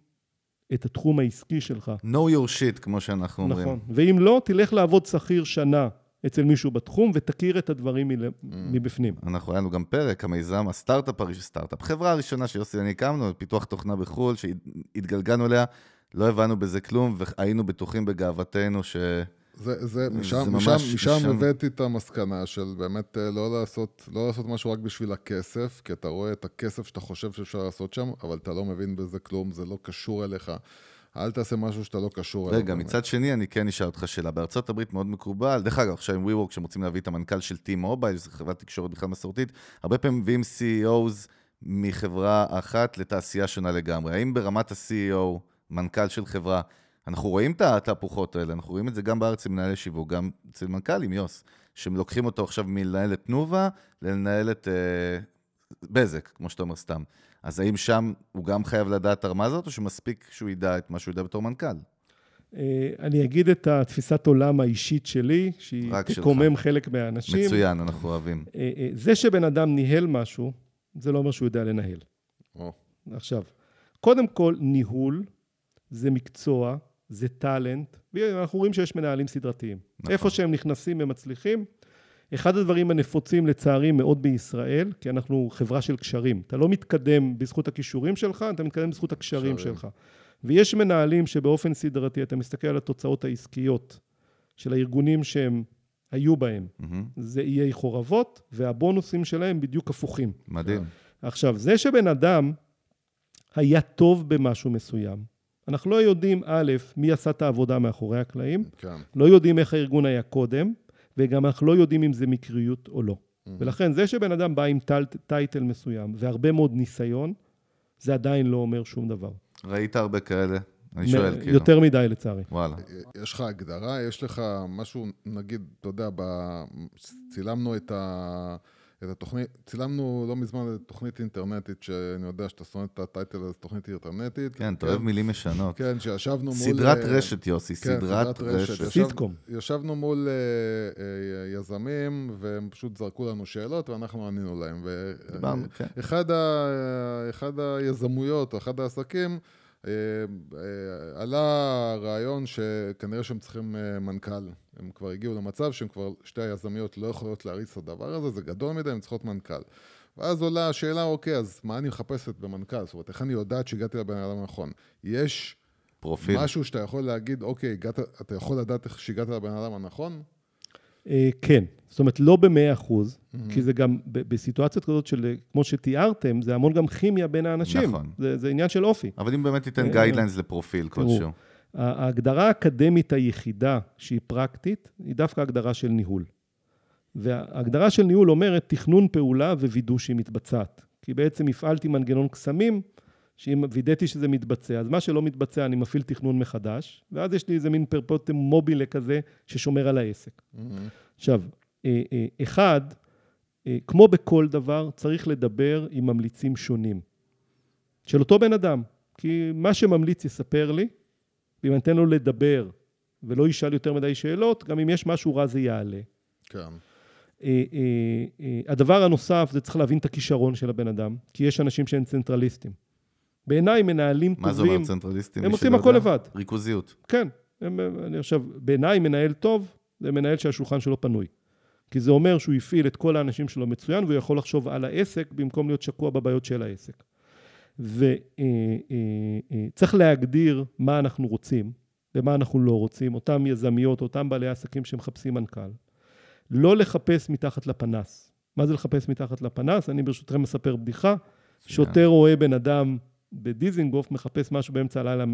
את התחום העסקי שלך. know your shit, כמו שאנחנו אומרים. נכון. ואם לא, תלך לעבוד שכיר שנה אצל מישהו בתחום, ותכיר את הדברים מל... מבפנים. אנחנו, היה לנו גם פרק, המיזם, הסטארט-אפ, סטארט-אפ, חברה הראשונה שיוסי ואני הקמנו, פיתוח תוכנה בחו"ל, שהתגלגלנו אליה, לא הבנו בזה כלום, והיינו בטוחים בגאוותנו ש... זה, זה, משם, זה משם, ממש- משם משם- הבאתי את המסקנה של באמת אה, לא לעשות, לא לעשות משהו רק בשביל הכסף, כי אתה רואה את הכסף שאתה חושב שאפשר לעשות שם, אבל אתה לא מבין בזה כלום, זה לא קשור אליך. אל תעשה משהו שאתה לא קשור אליו. רגע, באמת. מצד שני, אני כן אשאל אותך שאלה. בארצות הברית מאוד מקובל, דרך אגב, עכשיו עם WeWork, שהם רוצים להביא את המנכ"ל של T-Mobile, זו חברת תקשורת בכלל מסורתית, הרבה פעמים מביאים CEOs מחברה אחת לתעשייה שונה לגמרי. האם ברמת ה-CEO, מנכ"ל של חברה, אנחנו רואים את התהפוכות האלה, אנחנו רואים את זה גם בארץ עם מנהלי שיווק, גם אצל מנכ"לים, יוס, שלוקחים אותו עכשיו מלנהל את תנובה ללנהל את אה, בזק, כמו שאתה אומר סתם. אז האם שם הוא גם חייב לדעת הרמה הזאת, או שמספיק שהוא ידע את מה שהוא יודע בתור מנכ"ל? אה, אני אגיד את התפיסת עולם האישית שלי, שהיא. תקומם חלק מהאנשים. מצוין, אנחנו אוהבים. אה, אה, זה שבן אדם ניהל משהו, זה לא אומר שהוא יודע לנהל. או, עכשיו, קודם כל, ניהול זה מקצוע, זה טאלנט, ואנחנו רואים שיש מנהלים סדרתיים. נכון. איפה שהם נכנסים הם מצליחים. אחד הדברים הנפוצים לצערי מאוד בישראל, כי אנחנו חברה של קשרים. אתה לא מתקדם בזכות הכישורים שלך, אתה מתקדם בזכות הקשרים קשרים. שלך. ויש מנהלים שבאופן סדרתי, אתה מסתכל על התוצאות העסקיות של הארגונים שהם היו בהם. מהמם. זה איי חורבות, והבונוסים שלהם בדיוק הפוכים. מדהים. עכשיו, זה שבן אדם היה טוב במשהו מסוים, אנחנו לא יודעים, א', מי עשה את העבודה מאחורי הקלעים, כן. לא יודעים איך הארגון היה קודם, וגם אנחנו לא יודעים אם זה מקריות או לא. ולכן, זה שבן אדם בא עם טל, טייטל מסוים והרבה מאוד ניסיון, זה עדיין לא אומר שום דבר. ראית הרבה כאלה? אני שואל, מ- כאילו. יותר מדי, לצערי. וואלה. יש לך הגדרה, יש לך משהו, נגיד, אתה יודע, ב- צילמנו את, ה... את התוכנית, צילמנו לא מזמן את תוכנית אינטרנטית, שאני יודע שאתה שונא את הטייטל הזה, תוכנית אינטרנטית. כן, אתה אוהב מילים ישנות. כן, שישבנו מול... סדרת אה, רשת, יוסי, כן, סדרת רשת. סיטקום. ישבנו מול אה, אה, יזמים, והם פשוט זרקו לנו שאלות, ואנחנו ענינו להם. ו- דיברנו, כן. אחד, ה, אחד היזמויות, או אחד העסקים, אה, אה, עלה רעיון שכנראה שהם צריכים אה, מנכ"ל. הם כבר הגיעו למצב שהם כבר, שתי היזמיות לא יכולות להריץ את הדבר הזה, זה גדול מדי, הם צריכות מנכ"ל. ואז עולה השאלה, אוקיי, אז מה אני מחפשת במנכ"ל? זאת אומרת, איך אני יודעת שהגעתי לבן אדם הנכון? יש פרופיל. משהו שאתה יכול להגיד, אוקיי, הגעת, אתה יכול לדעת איך שהגעת לבן אדם הנכון? אה, כן, זאת אומרת, לא במאה אחוז, כי זה גם, ב- בסיטואציות כזאת של, אה, כמו שתיארתם, זה המון גם כימיה בין האנשים. נכון. זה, זה עניין של אופי. אבל אם באמת תיתן אה, guidelines לפרופיל כלשהו. ההגדרה האקדמית היחידה שהיא פרקטית, היא דווקא הגדרה של ניהול. וההגדרה של ניהול אומרת תכנון פעולה ווידוא שהיא מתבצעת. כי בעצם הפעלתי מנגנון קסמים, שאם וידאתי שזה מתבצע, אז מה שלא מתבצע, אני מפעיל תכנון מחדש, ואז יש לי איזה מין perpetuum mobile כזה ששומר על העסק. עכשיו, אה, אה, אחד, אה, כמו בכל דבר, צריך לדבר עם ממליצים שונים. של אותו בן אדם. כי מה שממליץ יספר לי, ואם אני אתן לו לדבר ולא ישאל יותר מדי שאלות, גם אם יש משהו רע זה יעלה. כן. אה, אה, אה, הדבר הנוסף זה צריך להבין את הכישרון של הבן אדם, כי יש אנשים שהם צנטרליסטים. בעיניי מנהלים מה זה טובים, אומר צנטרליסטים? הם עושים הכל? לבד. ריכוזיות. כן, הם, אני עכשיו, בעיניי מנהל טוב זה מנהל שהשולחן שלו פנוי. כי זה אומר שהוא הפעיל את כל האנשים שלו מצוין, והוא יכול לחשוב על העסק במקום להיות שקוע בבעיות של העסק. וצריך להגדיר מה אנחנו רוצים ומה אנחנו לא רוצים, אותם יזמיות, אותם בעלי עסקים שמחפשים מנכ"ל. לא לחפש מתחת לפנס. מה זה לחפש מתחת לפנס? אני ברשותכם מספר בדיחה. שוטר רואה בן אדם בדיזינגוף מחפש משהו באמצע הלילה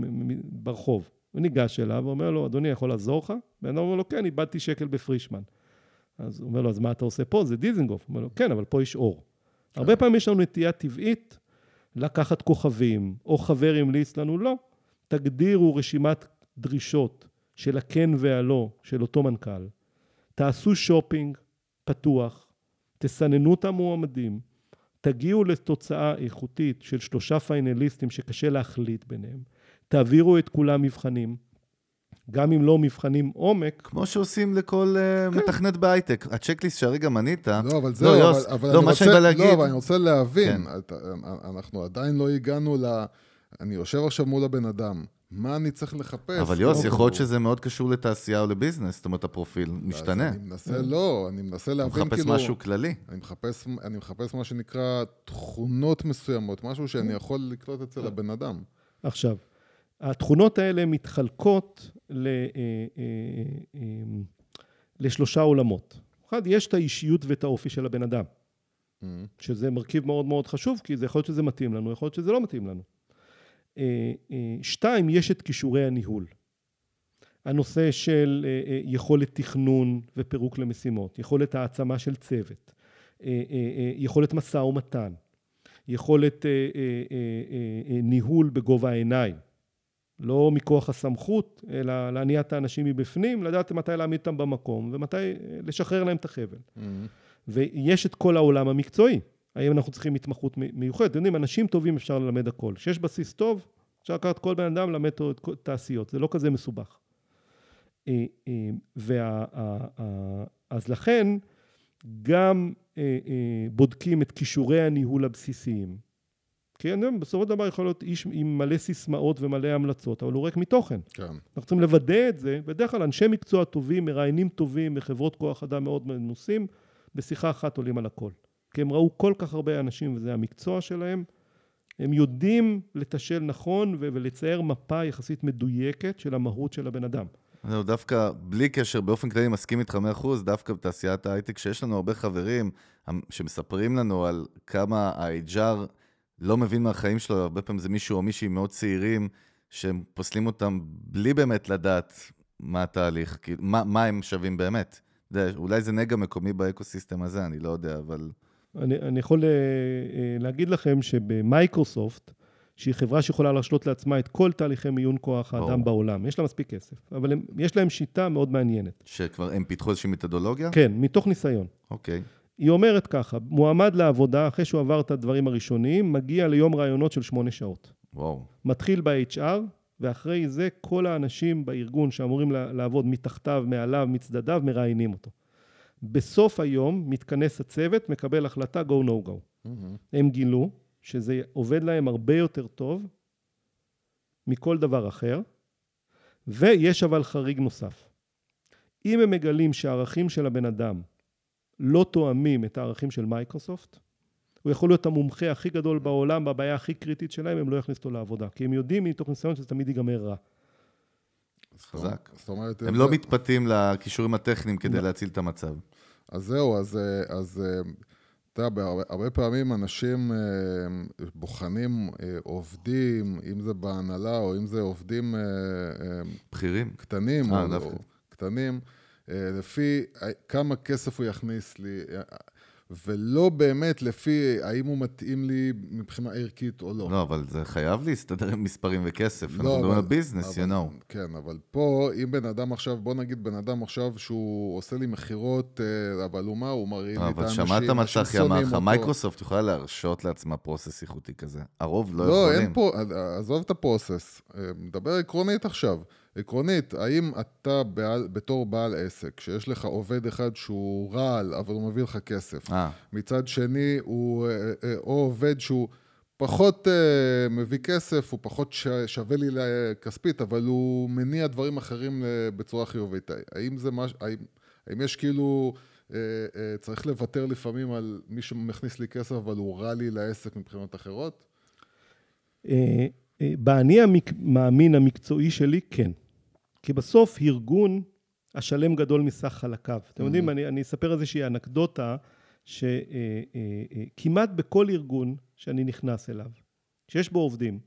ברחוב. הוא ניגש אליו ואומר לו, אדוני, יכול לעזור לך? בן אדם אומר לו, כן, איבדתי שקל בפרישמן. אז הוא אומר לו, אז מה אתה עושה פה? זה דיזינגוף. הוא אומר לו, כן, אבל פה יש אור. הרבה פעמים יש לנו נטייה טבעית לקחת כוכבים, או חבר המליץ לנו, לא. תגדירו רשימת דרישות של הכן והלא של אותו מנכ"ל. תעשו שופינג פתוח, תסננו את המועמדים, תגיעו לתוצאה איכותית של שלושה פיינליסטים שקשה להחליט ביניהם, תעבירו את כולם מבחנים, גם אם לא מבחנים עומק, כמו שעושים לכל אה, מתכנת בהייטק. הצ'קליסט שהרגע מנית, לא, אבל לא, זהו, יוס, אבל, אבל לא, אני מה שאני רוצה, בא להגיד- לא, אבל אני רוצה להבין, כן. אתה, אנחנו עדיין לא הגענו ל... אני יושב עכשיו מול הבן אדם, מה אני צריך לחפש? אבל יוס, לא יכול להיות. שזה מאוד קשור לתעשייה או לביזנס, זאת אומרת, הפרופיל משתנה. אני מנסה, לא, אני מנסה להבין, מחפש כאילו... משהו כללי. אני מחפש, אני מחפש מה שנקרא תכונות מסוימות, משהו שאני יכול לקלוט אצל הבן אדם. עכשיו, התכונות האלה מתחלקות ל, אה, אה, אה, לשלושה עולמות. אחד, יש את האישיות ואת האופי של הבן אדם, שזה מרכיב מאוד מאוד חשוב, כי זה יכול להיות שזה מתאים לנו, יכול להיות שזה לא מתאים לנו. אה, אה, שתיים, יש את כישורי הניהול. הנושא של אה, אה, יכולת תכנון ופירוק למשימות, יכולת העצמה של צוות, אה, אה, אה, יכולת משא ומתן, יכולת אה, אה, אה, אה, אה, ניהול בגובה העיניים. לא מכוח הסמכות, אלא להניע את האנשים מבפנים, לדעת מתי להעמיד אותם במקום ומתי אה, לשחרר להם את החבל. Mm-hmm. ויש את כל העולם המקצועי. האם אנחנו צריכים התמחות מיוחדת? אתם יודעים, אנשים טובים אפשר ללמד הכל. כשיש בסיס טוב, אפשר לקחת כל בן אדם ללמד את תעשיות. זה לא כזה מסובך. אה, אה, וה, אז לכן, גם בודקים את כישורי הניהול הבסיסיים. כי אני יודע, בסופו של דבר יכול להיות איש עם מלא סיסמאות ומלא המלצות, אבל הוא ריק מתוכן. כן. אנחנו צריכים לוודא את זה, בדרך כלל אנשי מקצוע טובים, מראיינים טובים וחברות כוח אדם מאוד מנוסים, בשיחה אחת עולים על הכל. כי הם ראו כל כך הרבה אנשים וזה המקצוע שלהם, הם יודעים לתשל נכון ולצייר מפה יחסית מדויקת של המהות של הבן אדם. זהו, דווקא בלי קשר, באופן כללי מסכים איתך 100%, דווקא בתעשיית ההייטק, שיש לנו הרבה חברים שמספרים לנו על כמה ה-HR לא מבין מהחיים שלו, הרבה פעמים זה מישהו או מישהי מאוד צעירים, שהם פוסלים אותם בלי באמת לדעת מה התהליך, מה, מה הם שווים באמת. אתה יודע, אולי זה נגע מקומי באקוסיסטם הזה, אני לא יודע, אבל... אני, אני יכול אה, אה, להגיד לכם שבמייקרוסופט, שהיא חברה שיכולה להשלות לעצמה את כל תהליכי מיון כוח האדם. בעולם, יש לה מספיק כסף, אבל הם, יש להם שיטה מאוד מעניינת. שכבר הם פיתחו איזושהי מתודולוגיה? כן, מתוך ניסיון. אוקיי. היא אומרת ככה, מועמד לעבודה, אחרי שהוא עבר את הדברים הראשוניים, מגיע ליום ראיונות של שמונה שעות. וואו. מתחיל ב-HR, ואחרי זה כל האנשים בארגון שאמורים לעבוד מתחתיו, מעליו, מצדדיו, מראיינים אותו. בסוף היום מתכנס הצוות, מקבל החלטה go no go. Mm-hmm. הם גילו שזה עובד להם הרבה יותר טוב מכל דבר אחר, ויש אבל חריג נוסף. אם הם מגלים שהערכים של הבן אדם לא תואמים את הערכים של מייקרוסופט, הוא יכול להיות המומחה הכי גדול בעולם, בבעיה הכי קריטית שלהם, הם לא יכניסו אותו לעבודה. כי הם יודעים מתוך ניסיון שזה תמיד ייגמר רע. חזק. זאת אומרת... הם לא מתפתים לכישורים הטכניים כדי לא. להציל את המצב. אז זהו, אז, אז אתה יודע, הרבה פעמים אנשים אה, בוחנים אה, עובדים, אם זה בהנהלה או אם זה עובדים אה, בכירים. קטנים, אה, או, דווקא. קטנים, לפי אה, כמה כסף הוא יכניס לי, אה, ולא באמת לפי האם הוא מתאים לי מבחינה ערכית או לא. לא, אבל זה חייב להסתדר עם מספרים וכסף. לא, אנחנו מדברים על אבל- ביזנס, you אבל- know. כן, אבל פה, אם בן אדם עכשיו, בוא נגיד בן אדם עכשיו שהוא עושה לי מכירות, אה, אבל הוא מה, הוא מראה לי את לא, אבל האנשים, שמעת מה צחי אמר לך. מייקרוסופט יכולה להרשות לעצמה process איכותי כזה. הרוב לא לא, יכולים. אין פה, עזוב את ה process, אה, מדבר עקרונית עכשיו. עקרונית, האם אתה בעל, בתור בעל עסק, שיש לך עובד אחד שהוא רעל, אבל הוא מביא לך כסף, אה, מצד שני הוא אה, אה, או עובד שהוא פחות מביא כסף, הוא פחות ש- שווה לי כספית, אבל הוא מניע דברים אחרים בצורה חיובית. האם זה מש... האם, האם יש כאילו... צריך לוותר לפעמים על מי שמכניס לי כסף, אבל הוא רע לי לעסק מבחינות אחרות? אה, אה, באני המאמין המקצועי שלי, כן. כי בסוף ארגון, השלם גדול מסך חלקיו. אתם יודעים, אני, אני אספר איזושהי אנקדוטה, שכמעט בכל ארגון שאני נכנס אליו, שיש בו עובדים,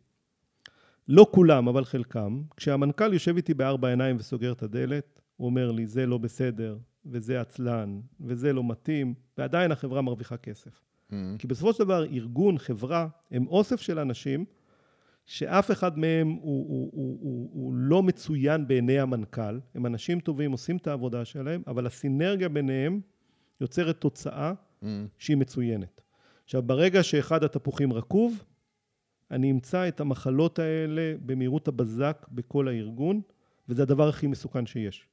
לא כולם, אבל חלקם, כשהמנכ"ל יושב איתי בארבע עיניים וסוגר את הדלת, הוא אומר לי, זה לא בסדר, וזה עצלן, וזה לא מתאים, ועדיין החברה מרוויחה כסף. כי בסופו של דבר, ארגון, חברה, הם אוסף של אנשים שאף אחד מהם הוא, הוא, הוא, הוא, הוא לא מצוין בעיני המנכ"ל, הם אנשים טובים, עושים את העבודה שלהם, אבל הסינרגיה ביניהם יוצרת תוצאה שהיא מצוינת. עכשיו, ברגע שאחד התפוחים רקוב, אני אמצא את המחלות האלה במהירות הבזק בכל הארגון, וזה הדבר הכי מסוכן שיש.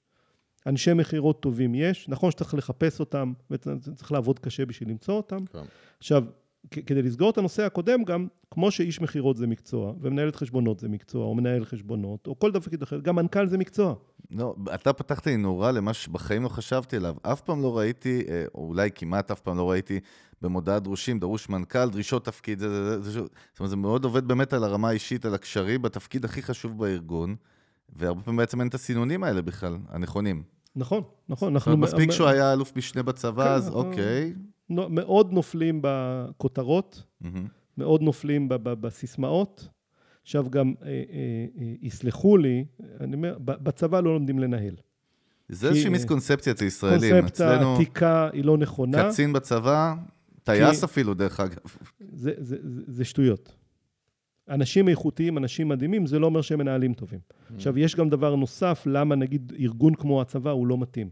אנשי מכירות טובים יש, נכון שצריך לחפש אותם, וצריך לעבוד קשה בשביל למצוא אותם. כן. עכשיו, כדי לסגור את הנושא הקודם גם, כמו שאיש מכירות זה מקצוע, ומנהלת חשבונות זה מקצוע, או מנהל חשבונות, או כל תפקיד אחר, גם מנכ"ל זה מקצוע. לא, אתה פתחת לי נורה למה שבחיים לא חשבתי עליו. אף פעם לא ראיתי, אה, או אולי כמעט אף פעם לא ראיתי, במודעת דרושים, דרוש מנכ"ל, דרישות תפקיד, זה, זה, זה, זה, זאת אומרת, זה מאוד עובד באמת על הרמה האישית, על הקשרים, בתפקיד הכי חשוב בארגון, והרבה פעמים בעצם אין את הסינונים האלה בכלל, הנכונים. נכון, נכון. אנחנו מספיק שהוא היה אלוף משנה בצבא, כן, אז אוקיי. מאוד נופלים בכותרות, מהמם. מאוד נופלים בסיסמאות. עכשיו גם, אה, אה, אה, יסלחו לי, אני אומר, בצבא לא לומדים לנהל. זה איזושהי כי- מיסקונספציה אצל ישראלים. קונספט אצלנו, העתיקה היא לא נכונה. קצין בצבא, טייס אפילו, דרך אגב. זה, זה, זה, זה שטויות. אנשים איכותיים, אנשים מדהימים, זה לא אומר שהם מנהלים טובים. Mm. עכשיו, יש גם דבר נוסף, למה נגיד ארגון כמו הצבא הוא לא מתאים.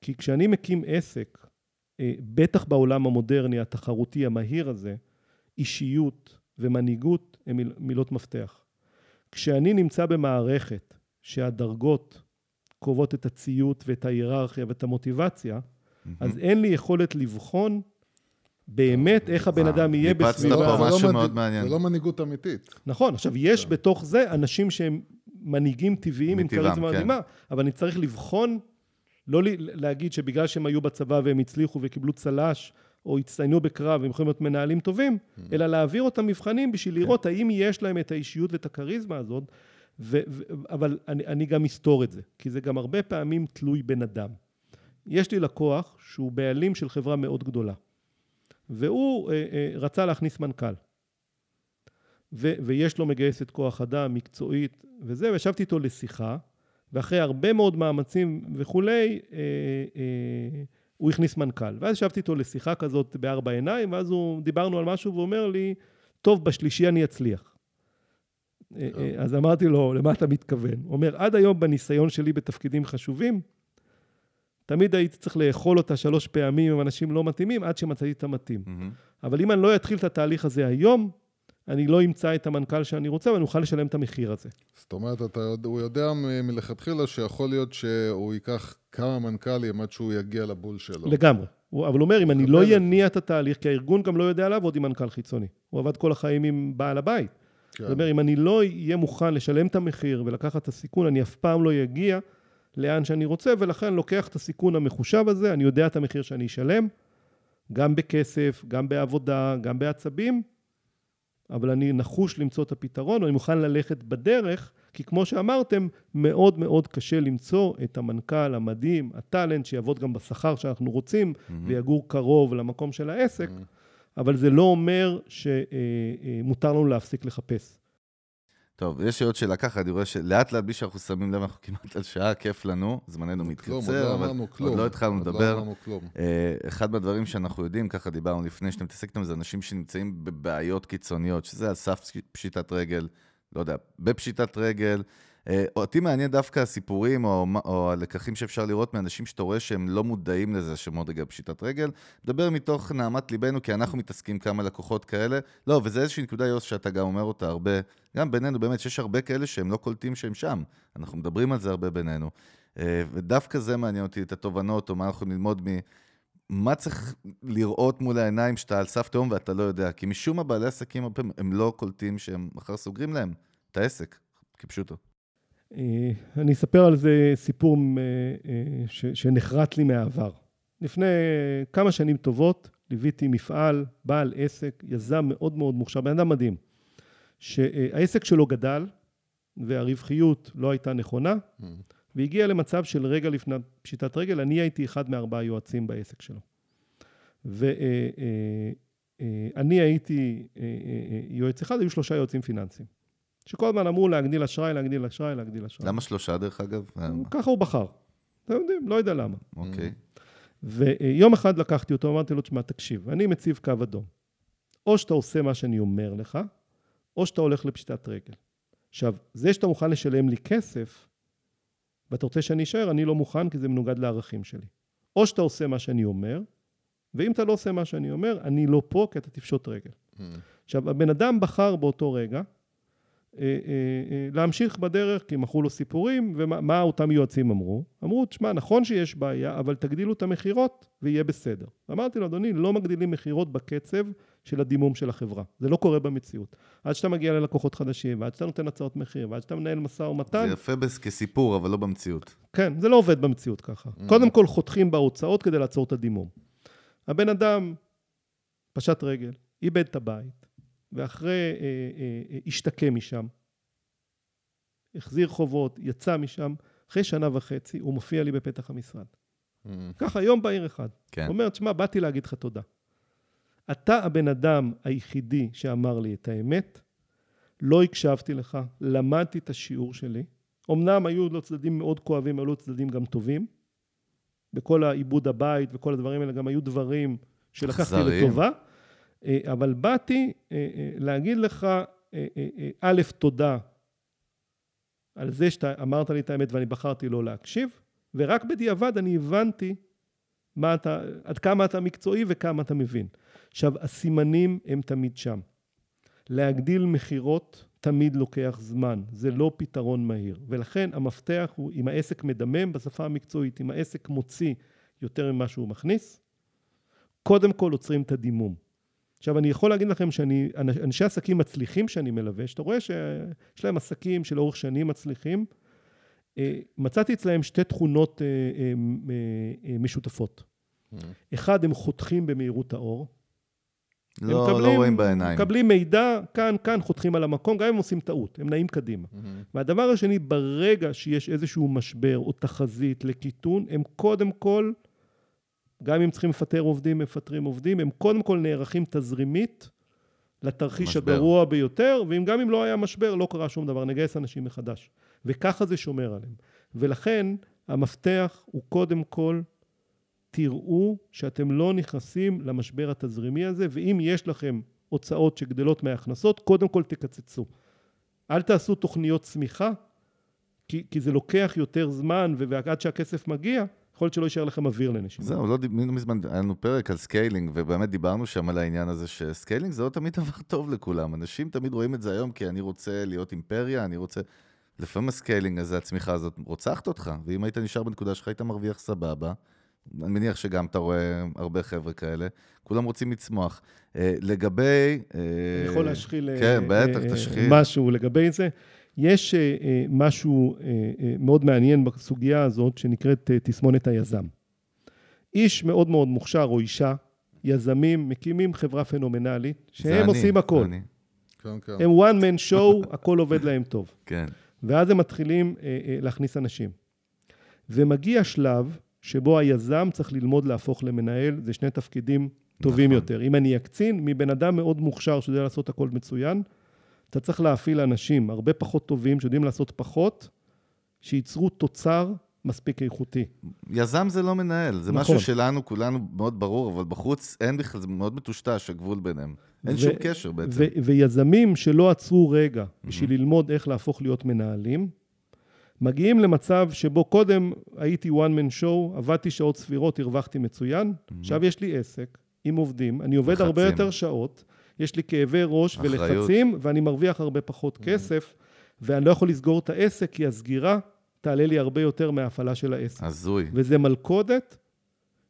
כי כשאני מקים עסק, אה, בטח בעולם המודרני, התחרותי, המהיר הזה, אישיות ומנהיגות הם מיל- מילות מפתח. כשאני נמצא במערכת שהדרגות קובעות את הציות ואת ההיררכיה ואת המוטיבציה, אז אין לי יכולת לבחון באמת איך הבן אה, אדם יהיה ניפצת בסביבה. פה זה לא משהו מאוד מעניין. זה לא מנהיגות אמיתית. נכון, עכשיו יש בתוך זה אנשים שהם מנהיגים טבעיים עם כריזמה כן. מדהימה, אבל אני צריך לבחון, לא להגיד שבגלל שהם היו בצבא והם הצליחו וקיבלו צל"ש, או הצטיינו בקרב, הם יכולים להיות מנהלים טובים, אלא להעביר אותם מבחנים בשביל לראות האם יש להם את האישיות ואת הכריזמה הזאת, ו- ו- אבל אני, אני גם אסתור את זה, כי זה גם הרבה פעמים תלוי בן אדם. יש לי לקוח שהוא בעלים של חברה מאוד גדולה, והוא אה, אה, רצה להכניס מנכ"ל. ו- ויש לו מגייסת כוח אדם מקצועית וזה, וישבתי איתו לשיחה, ואחרי הרבה מאוד מאמצים וכולי, אה, אה, הוא הכניס מנכ"ל. ואז ישבתי איתו לשיחה כזאת בארבע עיניים, ואז הוא, דיברנו על משהו, והוא אומר לי, טוב, בשלישי אני אצליח. אה, אה, אז אמרתי לו, למה אתה מתכוון? הוא אומר, עד היום בניסיון שלי בתפקידים חשובים, תמיד הייתי צריך לאכול אותה שלוש פעמים עם אנשים לא מתאימים, עד שמצאתי את המתאים. אבל אם אני לא אתחיל את התהליך הזה היום, אני לא אמצא את המנכ"ל שאני רוצה, ואני אוכל לשלם את המחיר הזה. זאת אומרת, אתה הוא יודע מלכתחילה שיכול להיות שהוא ייקח כמה מנכ"לים עד שהוא יגיע לבול שלו. לגמרי. הוא- אבל הוא אומר, אם אני לא אניע את התהליך, כי הארגון גם לא יודע לעבוד עם מנכ"ל חיצוני. הוא עבד כל החיים עם בעל הבית. כן. זאת אומרת, אם אני לא אהיה מוכן לשלם את המחיר ולקחת את הסיכון, אני אף פעם לא אגיע לאן שאני רוצה, ולכן לוקח את הסיכון המחושב הזה, אני יודע את המחיר שאני אשלם, גם בכסף, גם בעבודה, גם בעצבים, אבל אני נחוש למצוא את הפתרון, ואני מוכן ללכת בדרך, כי כמו שאמרתם, מאוד מאוד קשה למצוא את המנכ"ל המדהים, הטאלנט, שיעבוד גם בשכר שאנחנו רוצים, ויגור קרוב למקום של העסק, אבל זה לא אומר שמותר לנו להפסיק לחפש. טוב, יש לי עוד שאלה ככה, אני רואה שלאט לאט, בלי שאנחנו שמים לב, אנחנו כמעט על שעה, כיף לנו, זמננו עוד מתקצר, לא אבל. עוד לא התחלנו עוד לא לדבר. אה, אחד מהדברים שאנחנו יודעים, ככה דיברנו לפני, שאתם מתעסקתם, זה אנשים שנמצאים בבעיות קיצוניות, שזה על סף פשיטת רגל, לא יודע, בפשיטת רגל. אה, אותי מעניין דווקא הסיפורים או, או הלקחים שאפשר לראות מאנשים שאתה רואה שהם לא מודעים לזה שהם עוד רגע בפשיטת רגל. מדבר מתוך נהמת ליבנו, כי אנחנו מתעסקים כמה לקוחות כאלה. לא, וזה איזושהי נקודה, יוס, שאתה גם אומר אותה הרבה, גם בינינו, באמת, שיש הרבה כאלה שהם לא קולטים שהם שם. אנחנו מדברים על זה הרבה בינינו. אה, ודווקא זה מעניין אותי, את התובנות, או מה אנחנו ללמוד מ... מה צריך לראות מול העיניים שאתה על סף תהום ואתה לא יודע? כי משום מה בעלי עסקים הרבה הם לא קולטים שהם מחר סוגרים להם את העסק, כפשוטו. אה, אני אספר על זה סיפור אה, אה, ש- שנחרט לי מהעבר. לפני כמה שנים טובות ליוויתי מפעל, בעל עסק, יזם מאוד מאוד מוכשר, בן אדם מדהים, שהעסק שלו גדל והרווחיות לא הייתה נכונה, והגיע למצב של רגע לפני פשיטת רגל, אני הייתי אחד מארבעה יועצים בעסק שלו. ואני הייתי יועץ אחד, היו שלושה יועצים פיננסיים. שכל הזמן אמרו להגדיל אשראי, להגדיל אשראי, להגדיל אשראי. למה שלושה, דרך אגב? ככה הוא בחר. אתם יודעים, לא יודע למה. אוקיי. ויום אחד לקחתי אותו, אמרתי לו, תשמע, תקשיב, אני מציב קו אדום. או שאתה עושה מה שאני אומר לך, או שאתה הולך לפשיטת רגל. עכשיו, זה שאתה מוכן לשלם לי כסף, ואתה רוצה שאני אשאר, אני לא מוכן, כי זה מנוגד לערכים שלי. או שאתה עושה מה שאני אומר, ואם אתה לא עושה מה שאני אומר, אני לא פה, כי אתה תפשוט רגל. עכשיו, הבן אדם בחר באותו רגע להמשיך בדרך, כי מכרו לו סיפורים, ומה מה אותם יועצים אמרו? אמרו, תשמע, נכון שיש בעיה, אבל תגדילו את המכירות ויהיה בסדר. אמרתי לו, אדוני, לא מגדילים מכירות בקצב של הדימום של החברה. זה לא קורה במציאות. עד שאתה מגיע ללקוחות חדשים, ועד שאתה נותן הצעות מחיר, ועד שאתה מנהל משא ומתן, זה יפה כסיפור, אבל לא במציאות. כן, זה לא עובד במציאות ככה. קודם כל חותכים בהוצאות כדי לעצור את הדימום. הבן אדם פשט רגל, איבד את הבית, ואחרי, אה, אה, אה, השתקם משם, החזיר חובות, יצא משם, אחרי שנה וחצי הוא מופיע לי בפתח המשרד. ככה, יום בהיר אחד. כן. הוא אומר, תשמע, באתי להגיד לך תודה. אתה הבן אדם היחידי שאמר לי את האמת, לא הקשבתי לך, למדתי את השיעור שלי. אמנם היו לו צדדים מאוד כואבים, היו לו צדדים גם טובים. בכל העיבוד הבית וכל הדברים האלה, גם היו דברים שלקחתי אכזריים. לטובה. אה, אבל באתי אה, אה, להגיד לך א', תודה על זה שאתה אמרת לי את האמת ואני בחרתי לא להקשיב, ורק בדיעבד אני הבנתי מה אתה, עד כמה אתה מקצועי וכמה אתה מבין. עכשיו, הסימנים הם תמיד שם. להגדיל מכירות תמיד לוקח זמן, זה לא פתרון מהיר. ולכן המפתח הוא, אם העסק מדמם בשפה המקצועית, אם העסק מוציא יותר ממה שהוא מכניס, קודם כל עוצרים את הדימום. עכשיו, אני יכול להגיד לכם שאני, אנשי עסקים מצליחים שאני מלווה, שאתה רואה שיש להם עסקים שלאורך שנים מצליחים, אה, מצאתי אצלהם שתי תכונות אה, אה, משותפות. Mm. אחד, הם חותכים במהירות האור. לא, לא מקבלים, לא רואים בעיניים. מקבלים מידע, כאן, כאן, חותכים על המקום, גם אם הם עושים טעות, הם נעים קדימה. Mm-hmm. והדבר השני, ברגע שיש איזשהו משבר או תחזית לקיטון, הם קודם כל, גם אם צריכים לפטר עובדים, מפטרים עובדים, הם קודם כל נערכים תזרימית לתרחיש משבר. הגרוע ביותר, וגם אם לא היה משבר, לא קרה שום דבר, נגייס אנשים מחדש. וככה זה שומר עליהם. ולכן, המפתח הוא קודם כל תראו שאתם לא נכנסים למשבר התזרימי הזה, ואם יש לכם הוצאות שגדלות מההכנסות, קודם כל תקצצו. אל תעשו תוכניות צמיחה, כי, כי זה לוקח יותר זמן, ועד שהכסף מגיע, יכול להיות שלא יישאר לכם אוויר לנשימה. זהו, לא, לא מזמן, היה לנו פרק על scaling, ובאמת דיברנו שם על העניין הזה ש scaling זה לא תמיד דבר טוב לכולם. אנשים תמיד רואים את זה היום כי אני רוצה להיות אימפריה, אני רוצה... לפעמים ה scaling הזה, הצמיחה הזאת, רוצחת אותך, ואם היית נשאר בנקודה שלך, היית מרוויח סבבה. אני מניח שגם אתה רואה הרבה חבר'ה כאלה, כולם רוצים לצמוח. אה, לגבי... אה, אני יכול להשחיל כן, בטח, תשחיל. משהו לגבי זה. יש משהו מאוד מעניין בסוגיה הזאת, שנקראת תסמונת היזם. איש מאוד מאוד מוכשר, או אישה, יזמים, מקימים חברה פנומנלית, שהם עושים הכל. אני. כן, כן. הם one man show, הכל עובד להם טוב. כן. ואז הם מתחילים להכניס אנשים. ומגיע שלב שבו היזם צריך ללמוד להפוך למנהל, זה שני תפקידים טובים נכון. יותר. אם אני אקצין, מבן אדם מאוד מוכשר שיודע לעשות הכל מצוין, אתה צריך להפעיל אנשים הרבה פחות טובים, שיודעים לעשות פחות, שייצרו תוצר מספיק איכותי. יזם זה לא מנהל, זה נכון. משהו שלנו, כולנו מאוד ברור, אבל בחוץ אין בכלל, זה מאוד מטושטש, הגבול ביניהם. אין ו- שום קשר בעצם. ו- ויזמים שלא עצרו רגע בשביל ללמוד איך להפוך להיות מנהלים, מגיעים למצב שבו קודם הייתי one man show, עבדתי שעות סבירות, הרווחתי מצוין, mm-hmm. עכשיו יש לי עסק עם עובדים, אני עובד לחצים. הרבה יותר שעות, יש לי כאבי ראש אחריות. ולחצים, ואני מרוויח הרבה פחות mm-hmm. כסף, ואני לא יכול לסגור את העסק, כי הסגירה תעלה לי הרבה יותר מההפעלה של העסק. הזוי. וזה מלכודת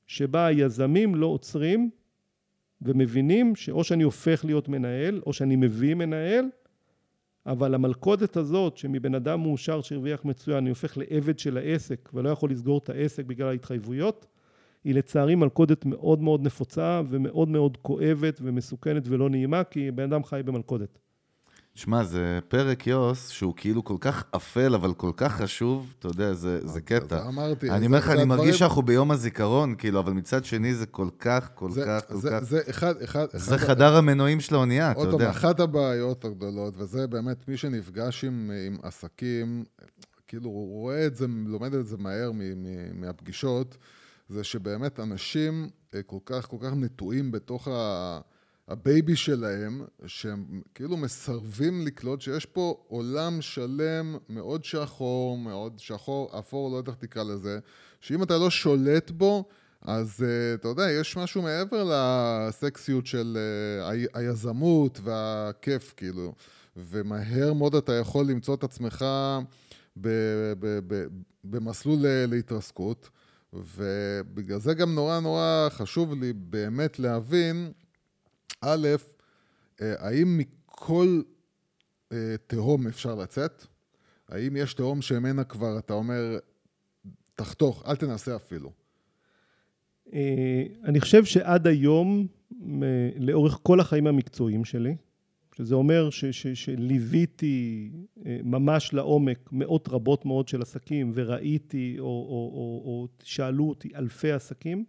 שבה היזמים לא עוצרים ומבינים שאו שאני הופך להיות מנהל, או שאני מביא מנהל, אבל המלכודת הזאת, שמבן אדם מאושר שהרוויח מצוין, אני הופך לעבד של העסק ולא יכול לסגור את העסק בגלל ההתחייבויות, היא לצערי מלכודת מאוד מאוד נפוצה ומאוד מאוד כואבת ומסוכנת ולא נעימה, כי בן אדם חי במלכודת. שמע, זה פרק יוס שהוא כאילו כל כך אפל, אבל כל כך חשוב, אתה יודע, זה, זה קטע. אמרתי. אני אומר לך, אני מרגיש שאנחנו ביום הזיכרון, כאילו, אבל מצד שני זה כל כך, כל זה, כך, כל זה, כך... זה אחד, אחד... זה אחד חדר ה... המנועים של האונייה, אתה יודע. אחת הבעיות הגדולות, וזה באמת, מי שנפגש עם, עם עסקים, כאילו, הוא רואה את זה, לומד את זה מהר מ, מ, מהפגישות, זה שבאמת אנשים אה, כל כך, כל כך נטועים בתוך ה... ה baby שלהם, שהם כאילו מסרבים לקלוט שיש פה עולם שלם מאוד שחור, מאוד שחור, אפור, לא יודע איך תקרא לזה, שאם אתה לא שולט בו, אז uh, אתה יודע, יש משהו מעבר לסקסיות של uh, היזמות והכיף, כאילו. ומהר מאוד אתה יכול למצוא את עצמך ב- ב- ב- במסלול להתרסקות, ובגלל זה גם נורא נורא חשוב לי באמת להבין א', אה, האם מכל אה, תהום אפשר לצאת? האם יש תהום שממנה כבר אתה אומר, תחתוך, אל תנסה אפילו? אה, אני חושב שעד היום, לאורך כל החיים המקצועיים שלי, שזה אומר שליוויתי ממש לעומק מאות רבות מאוד של עסקים וראיתי או, או, או, או שאלו אותי אלפי עסקים,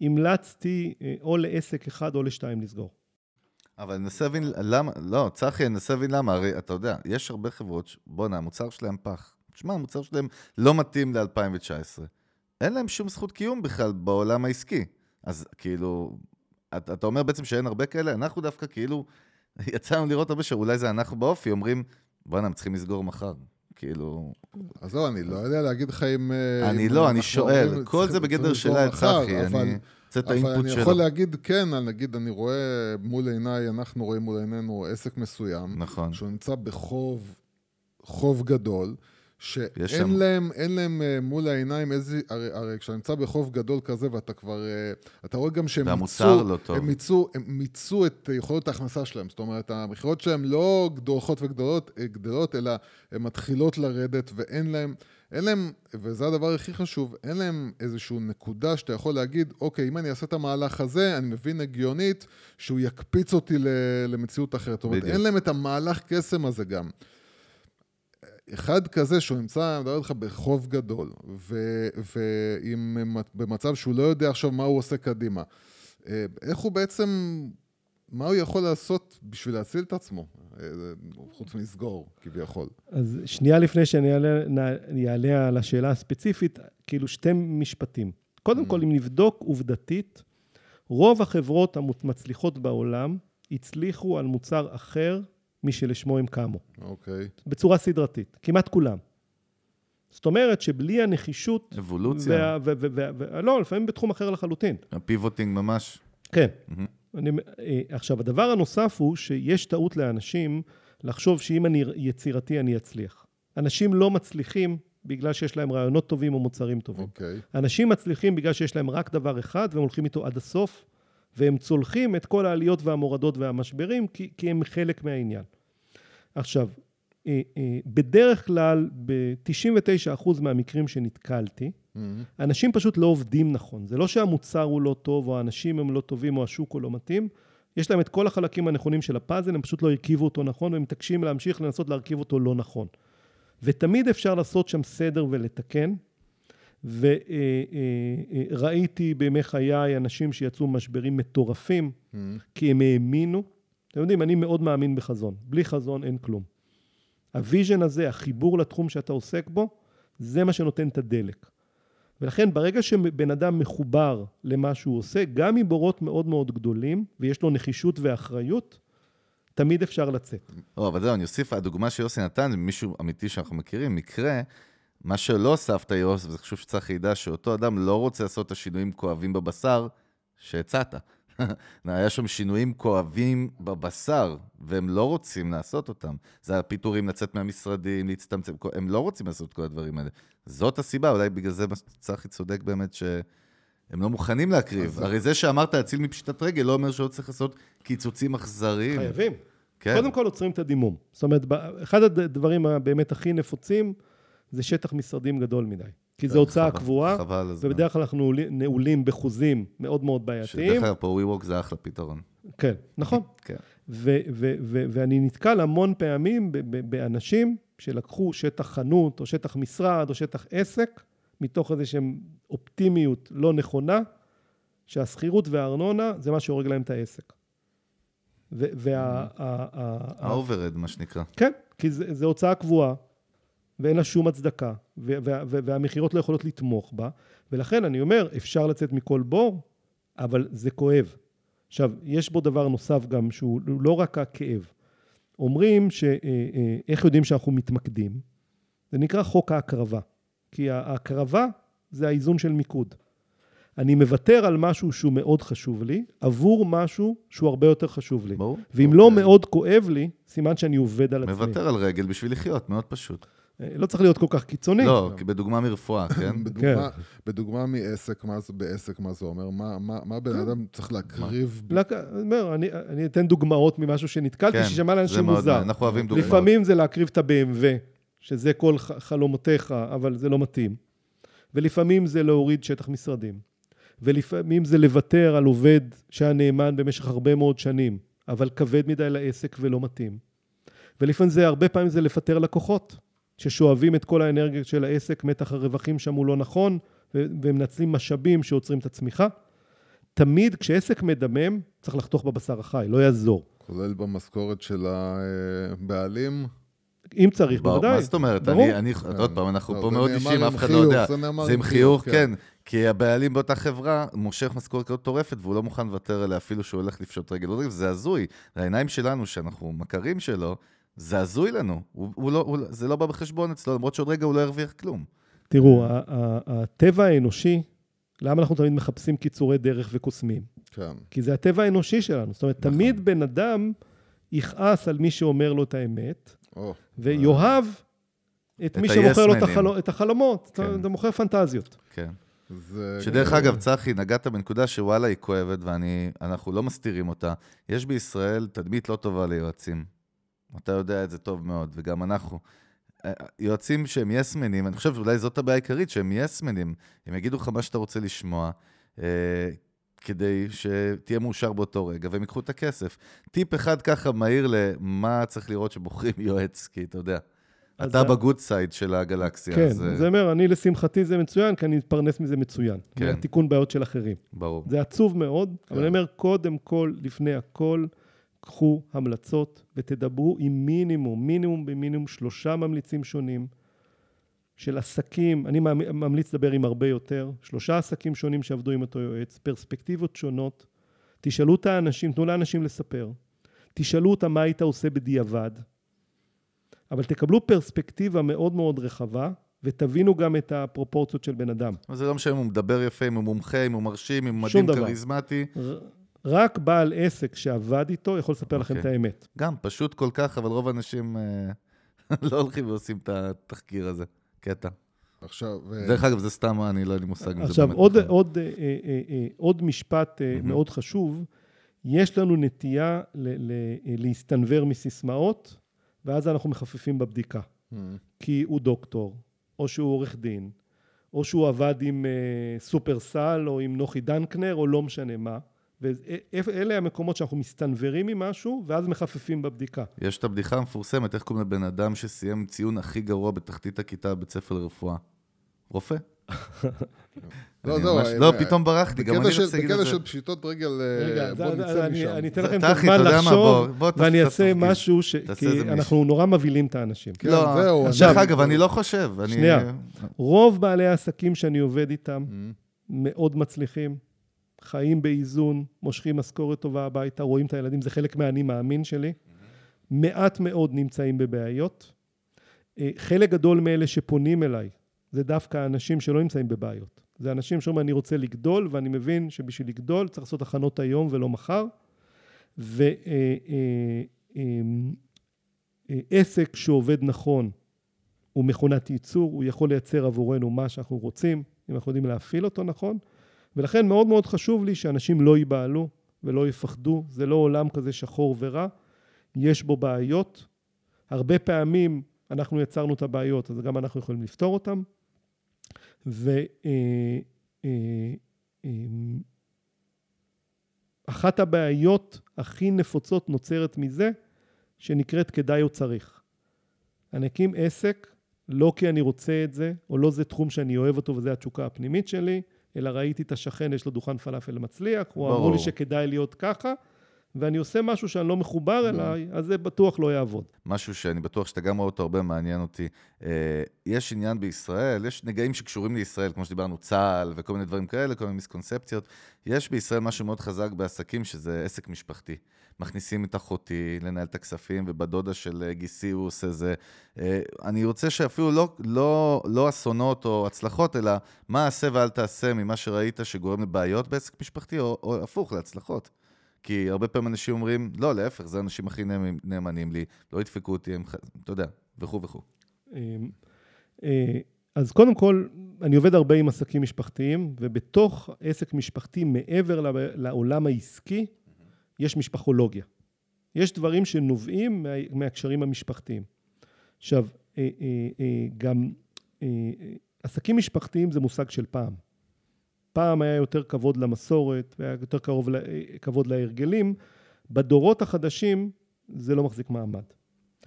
המלצתי אה, או לעסק אחד או לשתיים לסגור. אבל אני מנסה להבין למה, לא, צחי, אני מנסה להבין למה, הרי אתה יודע, יש הרבה חברות, בואנה, המוצר שלהם פח. תשמע, המוצר שלהם לא מתאים ל-2019. אין להם שום זכות קיום בכלל בעולם העסקי. אז כאילו, אתה אומר בעצם שאין הרבה כאלה, אנחנו דווקא כאילו יצא לנו לראות הרבה שאולי זה אנחנו באופי, אומרים, בואנה, הם צריכים לסגור מחר. כאילו... אז זהו, אני לא יודע להגיד לך אם... אה, אני לא, אני שואל. כל זה בגדר שאלה את צחי, אבל- אני רוצה את אבל האינפוט אני שלו. יכול להגיד כן, נגיד, אני רואה מול עיניי, אנחנו רואים מול עינינו עסק מסוים, נכון. שהוא נמצא בחוב, חוב גדול, שאין שם- להם, אין להם אה, מול העיניים איזה, הרי, הרי כשאתה נמצא בחוב גדול כזה ואתה כבר, אה, אתה רואה גם שהם מיצו, לא טוב. הם מיצו, הם מיצו את יכולות ההכנסה שלהם, זאת אומרת, המכירות שלהם לא הולכות וגדלות, אה, גדלות, אלא הן מתחילות לרדת ואין להם, אין להם, וזה הדבר הכי חשוב, אין להם איזושהי נקודה שאתה יכול להגיד, אוקיי, אם אני אעשה את המהלך הזה, אני מבין הגיונית שהוא יקפיץ אותי למציאות אחרת. זאת אומרת, בדיוק. אין להם את המהלך קסם הזה גם. אחד כזה שהוא נמצא, אני מדבר איתך בחוב גדול, ו- ועם במצב שהוא לא יודע עכשיו מה הוא עושה קדימה. אה, איך הוא בעצם, מה הוא יכול לעשות בשביל להציל את עצמו, אה, חוץ מלסגור, כביכול. אז שנייה לפני שאני אעלה, על השאלה הספציפית, כאילו שתי משפטים. קודם כל, אם נבדוק עובדתית, רוב החברות המצליחות בעולם הצליחו על מוצר אחר משלשמו הם קמו, אוקיי. בצורה סדרתית, כמעט כולם. זאת אומרת שבלי הנחישות... אבולוציה, וה- ו- ו- ו- ו- לא, לפעמים בתחום אחר לחלוטין. הפיבוטינג ממש. כן. מהמם. אני, אה, עכשיו, הדבר הנוסף הוא שיש טעות לאנשים לחשוב שאם אני יצירתי, אני אצליח. אנשים לא מצליחים בגלל שיש להם רעיונות טובים או מוצרים טובים. אוקיי. אנשים מצליחים בגלל שיש להם רק דבר אחד, והם הולכים איתו עד הסוף, והם צולחים את כל העליות והמורדות והמשברים, כי, כי הם חלק מהעניין. עכשיו, אה, אה, בדרך כלל, ב-99% מהמקרים שנתקלתי, מהמם. אנשים פשוט לא עובדים נכון. זה לא שהמוצר הוא לא טוב, או האנשים הם לא טובים, או השוק הוא לא מתאים. יש להם את כל החלקים הנכונים של הפאזל, הם פשוט לא הרכיבו אותו נכון, והם מתעקשים להמשיך לנסות להרכיב אותו לא נכון. ותמיד אפשר לעשות שם סדר ולתקן. וראיתי בימי חיי אנשים שיצאו משברים מטורפים, מהמם. כי הם האמינו. אתם יודעים, אני מאוד מאמין בחזון. בלי חזון אין כלום. ה vision הזה, החיבור לתחום שאתה עוסק בו, זה מה שנותן את הדלק. ולכן ברגע שבן אדם מחובר למה שהוא עושה, גם מבורות מאוד מאוד גדולים, ויש לו נחישות ואחריות, תמיד אפשר לצאת. לא, אבל זהו, אני אוסיף, הדוגמה שיוסי נתן זה מישהו אמיתי שאנחנו מכירים, מקרה, מה שלא הוספת, יוס, וזה חשוב שצריך ידע שאותו אדם לא רוצה לעשות את השינויים כואבים בבשר שהצעת. היה שם שינויים כואבים בבשר, והם לא רוצים לעשות אותם. זה הפיטורים, לצאת מהמשרדים, להצטמצם, הם לא רוצים לעשות את כל הדברים האלה. זאת הסיבה, אולי בגלל זה צחי צודק באמת שהם לא מוכנים להקריב. הרי זה שאמרת להציל מפשיטת רגל לא אומר שלא צריך לעשות קיצוצים אכזריים. חייבים. כן. קודם כל עוצרים את הדימום. זאת אומרת, אחד הדברים הבאמת הכי נפוצים, זה שטח משרדים גדול מדי. כי זו הוצאה חבל- קבועה, חבל על הזמן. ובדרך כלל אנחנו נעולים- בחוזים מאוד מאוד בעייתיים. שדרך אגב, פה WeWork זה אחלה פתרון. כן, נכון. כן. ו- ו- ו- ואני נתקל המון פעמים ב- ב- באנשים שלקחו שטח חנות, או שטח משרד, או שטח עסק, מתוך איזושהי אופטימיות לא נכונה, שהשכירות והארנונה זה מה שהורג להם את העסק. וה... ה- ה overhead, מה שנקרא. כן, כי זה הוצאה קבועה, ואין לה שום הצדקה, והמכירות לא יכולות לתמוך בה, ולכן אני אומר, אפשר לצאת מכל בור, אבל זה כואב. עכשיו, יש בו דבר נוסף גם, שהוא לא רק הכאב. אומרים שאיך יודעים שאנחנו מתמקדים? זה נקרא חוק ההקרבה. כי ההקרבה זה האיזון של מיקוד. אני מוותר על משהו שהוא מאוד חשוב לי, עבור משהו שהוא הרבה יותר חשוב לי. ברור. ואם לא מאוד כואב לי, סימן שאני עובד על עצמי. מוותר על רגל בשביל לחיות, מאוד פשוט. לא צריך להיות כל כך קיצוני. לא, כי בדוגמה מרפואה, כן? בדוגמה, בדוגמה מעסק, מה זה בעסק, מה זה אומר? מה, מה, מה בן אדם צריך להקריב? לק- אני אתן דוגמאות ממשהו שנתקלתי, כן, ששמע לאנשים מוזר. אנחנו אוהבים דוגמאות. לפעמים זה להקריב את ה-BMW, שזה כל חלומותיך, אבל זה לא מתאים. ולפעמים זה להוריד שטח משרדים. ולפעמים זה לוותר על עובד שהיה נאמן במשך הרבה מאוד שנים, אבל כבד מדי לעסק ולא מתאים. ולפעמים זה, הרבה פעמים זה לפטר לקוחות, ששואבים את כל האנרגיה של העסק, מתח הרווחים שם הוא לא נכון, ומנצלים משאבים שעוצרים את הצמיחה. תמיד כשעסק מדמם, צריך לחתוך בבשר החי, לא יעזור. כולל במשכורת של הבעלים? אם צריך, בוודאי. מה זאת אומרת? ברור. אני, אני, עוד פעם, אנחנו פה מאוד עם אף אחד לא יודע. זה נאמר זה עם חיוך, חיוך, כן. כי הבעלים באותה חברה מושך משכורת כזאת טורפת, והוא לא מוכן לוותר עליה אפילו שהוא הולך לפשוט רגל. לא, זה הזוי. העיניים שלנו, שאנחנו מכרים שלו, זה הזוי לנו. הוא, הוא לא, הוא, זה לא בא בחשבון אצלו, למרות שעוד רגע הוא לא הרוויח כלום. תראו, הטבע האנושי, למה אנחנו תמיד מחפשים קיצורי דרך וקוסמים? כן. כי זה הטבע האנושי שלנו. זאת אומרת, נכון. תמיד בן אדם יכעס על מי שאומר לו את האמת, או, ויאהב את את מי שמוכר לו את. החלו, את החלומות. כן. אתה, אתה מוכר פנטזיות. כן. זה... שדרך אגב, צחי, נגעת בנקודה שוואלה היא כואבת, ואנחנו לא מסתירים אותה. יש בישראל תדמית לא טובה ליועצים. אתה יודע את זה טוב מאוד, וגם אנחנו. אה, יועצים שהם יסמנים, אני חושב שאולי זאת הבעיה העיקרית, שהם יסמנים. הם יגידו לך מה שאתה רוצה לשמוע, אה, כדי שתהיה מאושר באותו רגע, והם ייקחו את הכסף. טיפ אחד ככה מהיר למה צריך לראות שבוחרים יועץ, כי אתה יודע, אתה בגוד סייד של הגלקסיה, כן, אז אה, זה אומר, אני לשמחתי זה מצוין, כי אני מתפרנס מזה מצוין. כן. מהתיקון בעיות של אחרים. ברור. זה עצוב מאוד, אבל אני אומר, קודם כל, לפני הכל, קחו המלצות ותדברו עם מינימום, מינימום במינימום שלושה ממליצים שונים של עסקים, אני ממ- ממליץ לדבר עם הרבה יותר, שלושה עסקים שונים שעבדו עם אותו יועץ, פרספקטיבות שונות, תשאלו את האנשים, תנו לאנשים לספר, תשאלו אותם מה היית עושה בדיעבד, אבל תקבלו פרספקטיבה מאוד מאוד רחבה, ותבינו גם את הפרופורציות של בן אדם. זה לא משנה אם הוא מדבר יפה, אם הוא מומחה, אם הוא מרשים, אם הוא מדהים. כריזמטי. ר- רק בעל עסק שעבד איתו יכול לספר לכם אוקיי. את האמת. גם, פשוט כל כך, אבל רוב האנשים אה, לא הולכים ועושים את התחקיר הזה. קטע. עכשיו... אה, דרך אגב, זה סתם, אני לא אין לי מושג אם זה עכשיו, באמת עוד, נכון. עוד, אה, עוד משפט. מאוד חשוב, יש לנו נטייה ל- ל- להסתנוור מסיסמאות, ואז אנחנו מחפפים בבדיקה. כי הוא דוקטור, או שהוא עורך דין, או שהוא עבד עם סופרסל, או עם נוחי דנקנר, או לא משנה מה. ואלה המקומות שאנחנו מסתנוורים ממשהו, ואז מחפפים בבדיקה. יש את הבדיחה המפורסמת, איך קוראים לבן אדם שסיים ציון הכי גרוע בתחתית הכיתה בבית ספר לרפואה? רופא. לא, זהו, ממש- אה, לא, אה, פתאום ברחתי, גם בקטע אני רציתי להגיד את בקטע זה. של פשיטות רגל, אה, רגע, בוא זה- נצא אני- משם. אני אתן לכם את הזמן? לחשוב, בוא- בוא ואני אעשה. משהו, ש- כי. אנחנו נורא מבהילים את האנשים. כן, לא, זהו. עכשיו- דרך אגב, אני לא חושב. אני- שנייה. רוב בעלי העסקים שאני עובד איתם אה, מאוד מצליחים, חיים באיזון, מושכים משכורת טובה הביתה, רואים את הילדים, זה חלק מהאני מאמין שלי. מעט מאוד נמצאים בבעיות. אה, חלק גדול מאלה שפונים אליי, זה דווקא אנשים שלא נמצאים בבעיות. זה אנשים שאומרים, אני רוצה לגדול, ואני מבין שבשביל לגדול צריך לעשות הכנות היום ולא מחר. ועסק שעובד נכון הוא מכונת ייצור, הוא יכול לייצר עבורנו מה שאנחנו רוצים, אם אנחנו יודעים להפעיל אותו נכון. ולכן מאוד מאוד חשוב לי שאנשים לא ייבהלו ולא יפחדו, זה לא עולם כזה שחור ורע, יש בו בעיות. הרבה פעמים אנחנו יצרנו את הבעיות, אז גם אנחנו יכולים לפתור אותן. ואחת הבעיות הכי נפוצות נוצרת מזה, שנקראת כדאי או צריך. אני אקים עסק לא כי אני רוצה את זה, או לא זה תחום שאני אוהב אותו וזה התשוקה הפנימית שלי, אלא ראיתי את השכן, יש לו דוכן פלאפל מצליח, הוא אמרו לי. שכדאי להיות ככה, ואני עושה משהו שאני לא מחובר אליי, אז זה בטוח לא יעבוד. משהו שאני בטוח שאתה גם רואה אותו הרבה, מעניין אותי. אה, יש עניין בישראל, יש נגעים שקשורים לישראל, כמו שדיברנו, צה"ל וכל מיני דברים כאלה, כל מיני מיסקונספציות. יש בישראל משהו מאוד חזק בעסקים, שזה עסק משפחתי. מכניסים את אחותי לנהל את הכספים, ובדודה של אה, גיסי הוא עושה זה. אה, אני רוצה שאפילו לא, לא, לא אסונות או הצלחות, אלא מה עשה ואל תעשה ממה שראית שגורם לבעיות בעסק משפחתי, או, או הפוך, להצלחות. כי הרבה פעמים אנשים אומרים, לא, להפך, זה האנשים הכי נאמנים- לי, לא ידפקו אותי, הם, אתה יודע, וכו' וכו'. אמ, אה, אז קודם כל, אני עובד הרבה עם עסקים משפחתיים, ובתוך עסק משפחתי, מעבר לעולם העסקי, יש משפחולוגיה. יש דברים שנובעים מה- מהקשרים המשפחתיים. עכשיו, אה, אה, אה, גם עסקים משפחתיים זה מושג של פעם. פעם היה יותר כבוד למסורת, והיה יותר קרוב, כבוד להרגלים. בדורות החדשים זה לא מחזיק מעמד.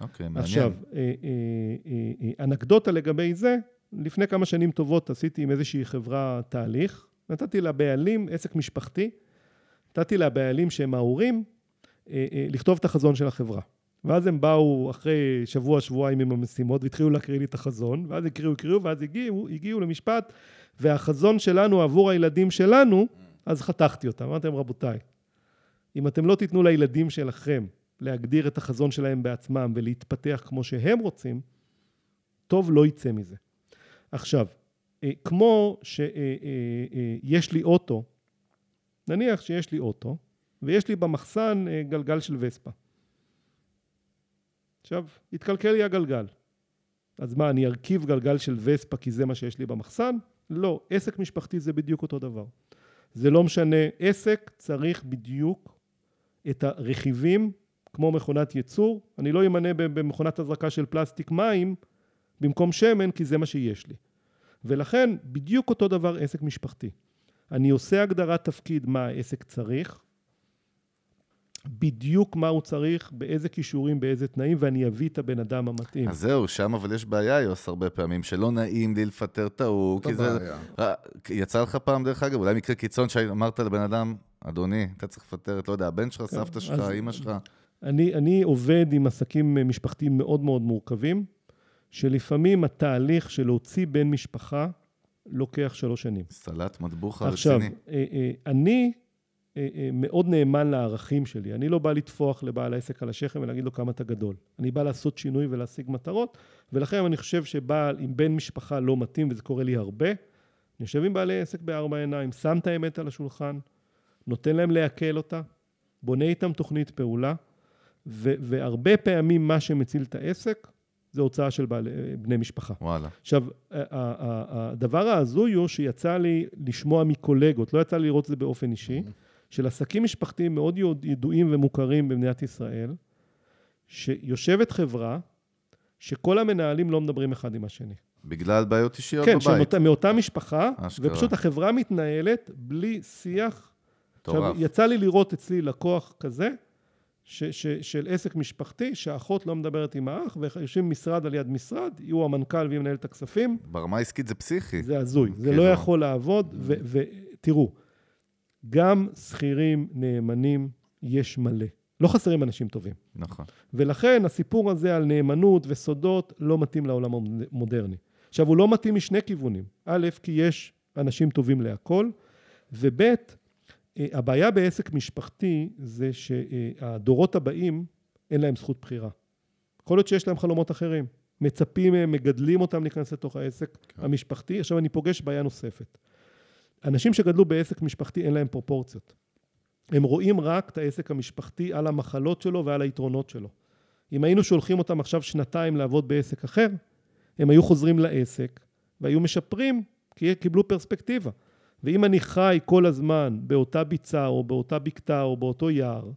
אוקיי, מעניין. עכשיו, אנקדוטה לגבי זה, לפני כמה שנים טובות עשיתי עם איזושהי חברה תהליך, נתתי לבעלים, עסק משפחתי, נתתי לבעלים שהם ההורים, אה, אה, לכתוב את החזון של החברה. ואז הם באו אחרי שבוע, שבועיים עם המשימות, והתחילו להקריא לי את החזון, ואז הקריאו, הקריאו, ואז הגיעו, הגיעו למשפט, והחזון שלנו עבור הילדים שלנו, אז חתכתי אותם. אמרתי להם, רבותיי, אם אתם לא תיתנו לילדים שלכם להגדיר את החזון שלהם בעצמם ולהתפתח כמו שהם רוצים, טוב לא יצא מזה. עכשיו, אה, כמו שיש לי אוטו, נניח שיש לי אוטו, ויש לי במחסן גלגל של וספה. עכשיו, התקלקל לי הגלגל. אז מה, אני ארכיב גלגל של וספה כי זה מה שיש לי במחסן? לא, עסק משפחתי זה בדיוק אותו דבר. זה לא משנה, עסק צריך בדיוק את הרכיבים כמו מכונת ייצור. אני לא אמנה במכונת הזרקה של פלסטיק מים במקום שמן, כי זה מה שיש לי. ולכן, בדיוק אותו דבר עסק משפחתי. אני עושה הגדרת תפקיד מה העסק צריך, בדיוק מה הוא צריך, באיזה כישורים, באיזה תנאים, ואני אביא את הבן אדם המתאים. אז זהו, שם אבל יש בעיה, יוס, הרבה פעמים, שלא נעים לי לפטר את ההוא, כי זה... בעיה. יצא לך פעם, דרך אגב, אולי מקרה קיצון שאמרת לבן אדם, אדוני, אתה צריך לפטר את, לא יודע, הבן שלך, כן, סבתא שלך, אימא שלך. אני, אני עובד עם עסקים משפחתיים מאוד מאוד מורכבים, שלפעמים התהליך של להוציא בן משפחה לוקח שלוש שנים. סלט מטבוחה רציני. עכשיו, אה, אה, אני אה, מאוד נאמן לערכים שלי. אני לא בא לטפוח לבעל העסק על השכם ולהגיד לו כמה אתה גדול. אני בא לעשות שינוי ולהשיג מטרות, ולכן אני חושב שבעל עם בן משפחה לא מתאים, וזה קורה לי הרבה, אני יושב עם בעלי עסק בארבע עיניים, שם את האמת על השולחן, נותן להם לעכל אותה, בונה איתם תוכנית פעולה, והרבה פעמים מה שמציל את העסק זה הוצאה של בעלי, בני משפחה. וואלה. עכשיו, הדבר ההזוי הוא שיצא לי לשמוע מקולגות, לא יצא לי לראות את זה באופן אישי, של עסקים משפחתיים מאוד ידועים ומוכרים במדינת ישראל, שיושבת חברה שכל המנהלים לא מדברים אחד עם השני. בגלל בעיות אישיות כן, בבית. כן, מאותה משפחה, אשכרה. ופשוט החברה מתנהלת בלי שיח. מטורף. עכשיו, יצא לי לראות אצלי לקוח כזה, ש, ש, של עסק משפחתי, שהאחות לא מדברת עם האח, ויושבים משרד על יד משרד, יהיו המנכ"ל ויהיו מנהל את הכספים. ברמה העסקית זה פסיכי. זה הזוי, זה לא יכול לעבוד, ותראו, גם שכירים נאמנים יש מלא. לא חסרים אנשים טובים. נכון. ולכן הסיפור הזה על נאמנות וסודות לא מתאים לעולם המודרני. עכשיו, הוא לא מתאים משני כיוונים. א', כי יש אנשים טובים להכל, וב', הבעיה בעסק משפחתי זה שהדורות הבאים, אין להם זכות בחירה. יכול להיות שיש להם חלומות אחרים. מצפים מהם, מגדלים אותם להיכנס לתוך העסק כן. המשפחתי. עכשיו אני פוגש בעיה נוספת. אנשים שגדלו בעסק משפחתי אין להם פרופורציות. הם רואים רק את העסק המשפחתי על המחלות שלו ועל היתרונות שלו. אם היינו שולחים אותם עכשיו שנתיים לעבוד בעסק אחר, הם היו חוזרים לעסק והיו משפרים, כי קיבלו פרספקטיבה. ואם אני חי כל הזמן באותה ביצה או באותה בקתה או באותו יער,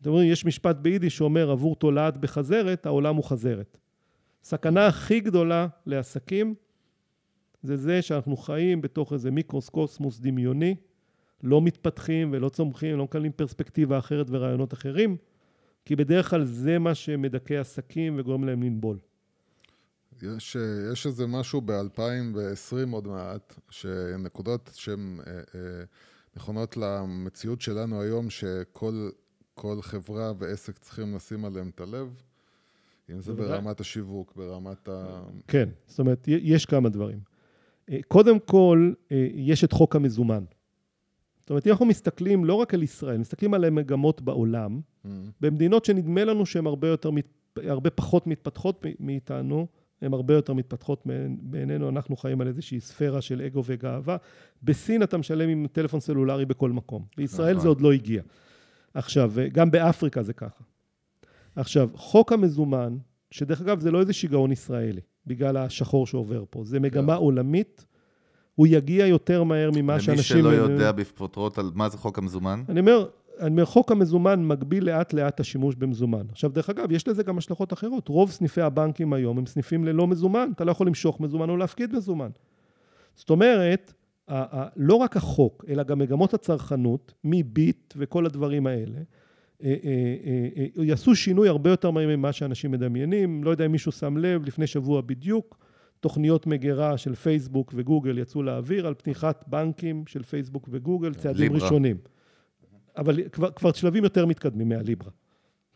אתם אומרים, יש משפט ביידיש שאומר עבור תולעת בחזרת, העולם הוא חזרת. סכנה הכי גדולה לעסקים זה זה שאנחנו חיים בתוך איזה מיקרוסקוסמוס דמיוני, לא מתפתחים ולא צומחים, לא מקבלים פרספקטיבה אחרת ורעיונות אחרים, כי בדרך כלל זה מה שמדכא עסקים וגורם להם לנבול. יש, יש איזה משהו ב-2020 עוד מעט, שנקודות שהן אה, אה, נכונות למציאות שלנו היום, שכל חברה ועסק צריכים לשים עליהם את הלב, אם זה ברמת השיווק, ברמת ה... כן, זאת אומרת, יש כמה דברים. אה, קודם כל, יש את חוק המזומן. זאת אומרת, אם אנחנו מסתכלים לא רק על ישראל, מסתכלים על המגמות בעולם, mm-hmm. במדינות שנדמה לנו שהן הרבה, יותר, הרבה פחות מתפתחות מאיתנו, הן הרבה יותר מתפתחות בעינינו, אנחנו חיים על איזושהי ספירה של אגו וגאווה. בסין אתה משלם עם טלפון סלולרי בכל מקום. בישראל נכון. זה עוד לא הגיע. עכשיו, גם באפריקה זה ככה. עכשיו, חוק המזומן, שדרך אגב זה לא איזה שיגעון ישראלי, בגלל השחור שעובר פה, זה מגמה כן. עולמית, הוא יגיע יותר מהר ממה שאנשים... למי שלא יודע בפרוטרוט על מה זה חוק המזומן? אני אומר, חוק המזומן מגביל לאט לאט השימוש במזומן. עכשיו, דרך אגב, יש לזה גם השלכות אחרות. רוב סניפי הבנקים היום הם סניפים ללא מזומן. אתה לא יכול למשוך מזומן או להפקיד מזומן. זאת אומרת, לא רק החוק, אלא גם מגמות הצרכנות, מביט וכל הדברים האלה, אה, אה, אה, יעשו שינוי הרבה יותר מהר ממה שאנשים מדמיינים. לא יודע אם מישהו שם לב, לפני שבוע בדיוק, תוכניות מגירה של פייסבוק וגוגל יצאו לאוויר על פתיחת בנקים של פייסבוק וגוגל, צעדים ליברה. ראשונים. אבל כבר, כבר שלבים יותר מתקדמים מהליברה.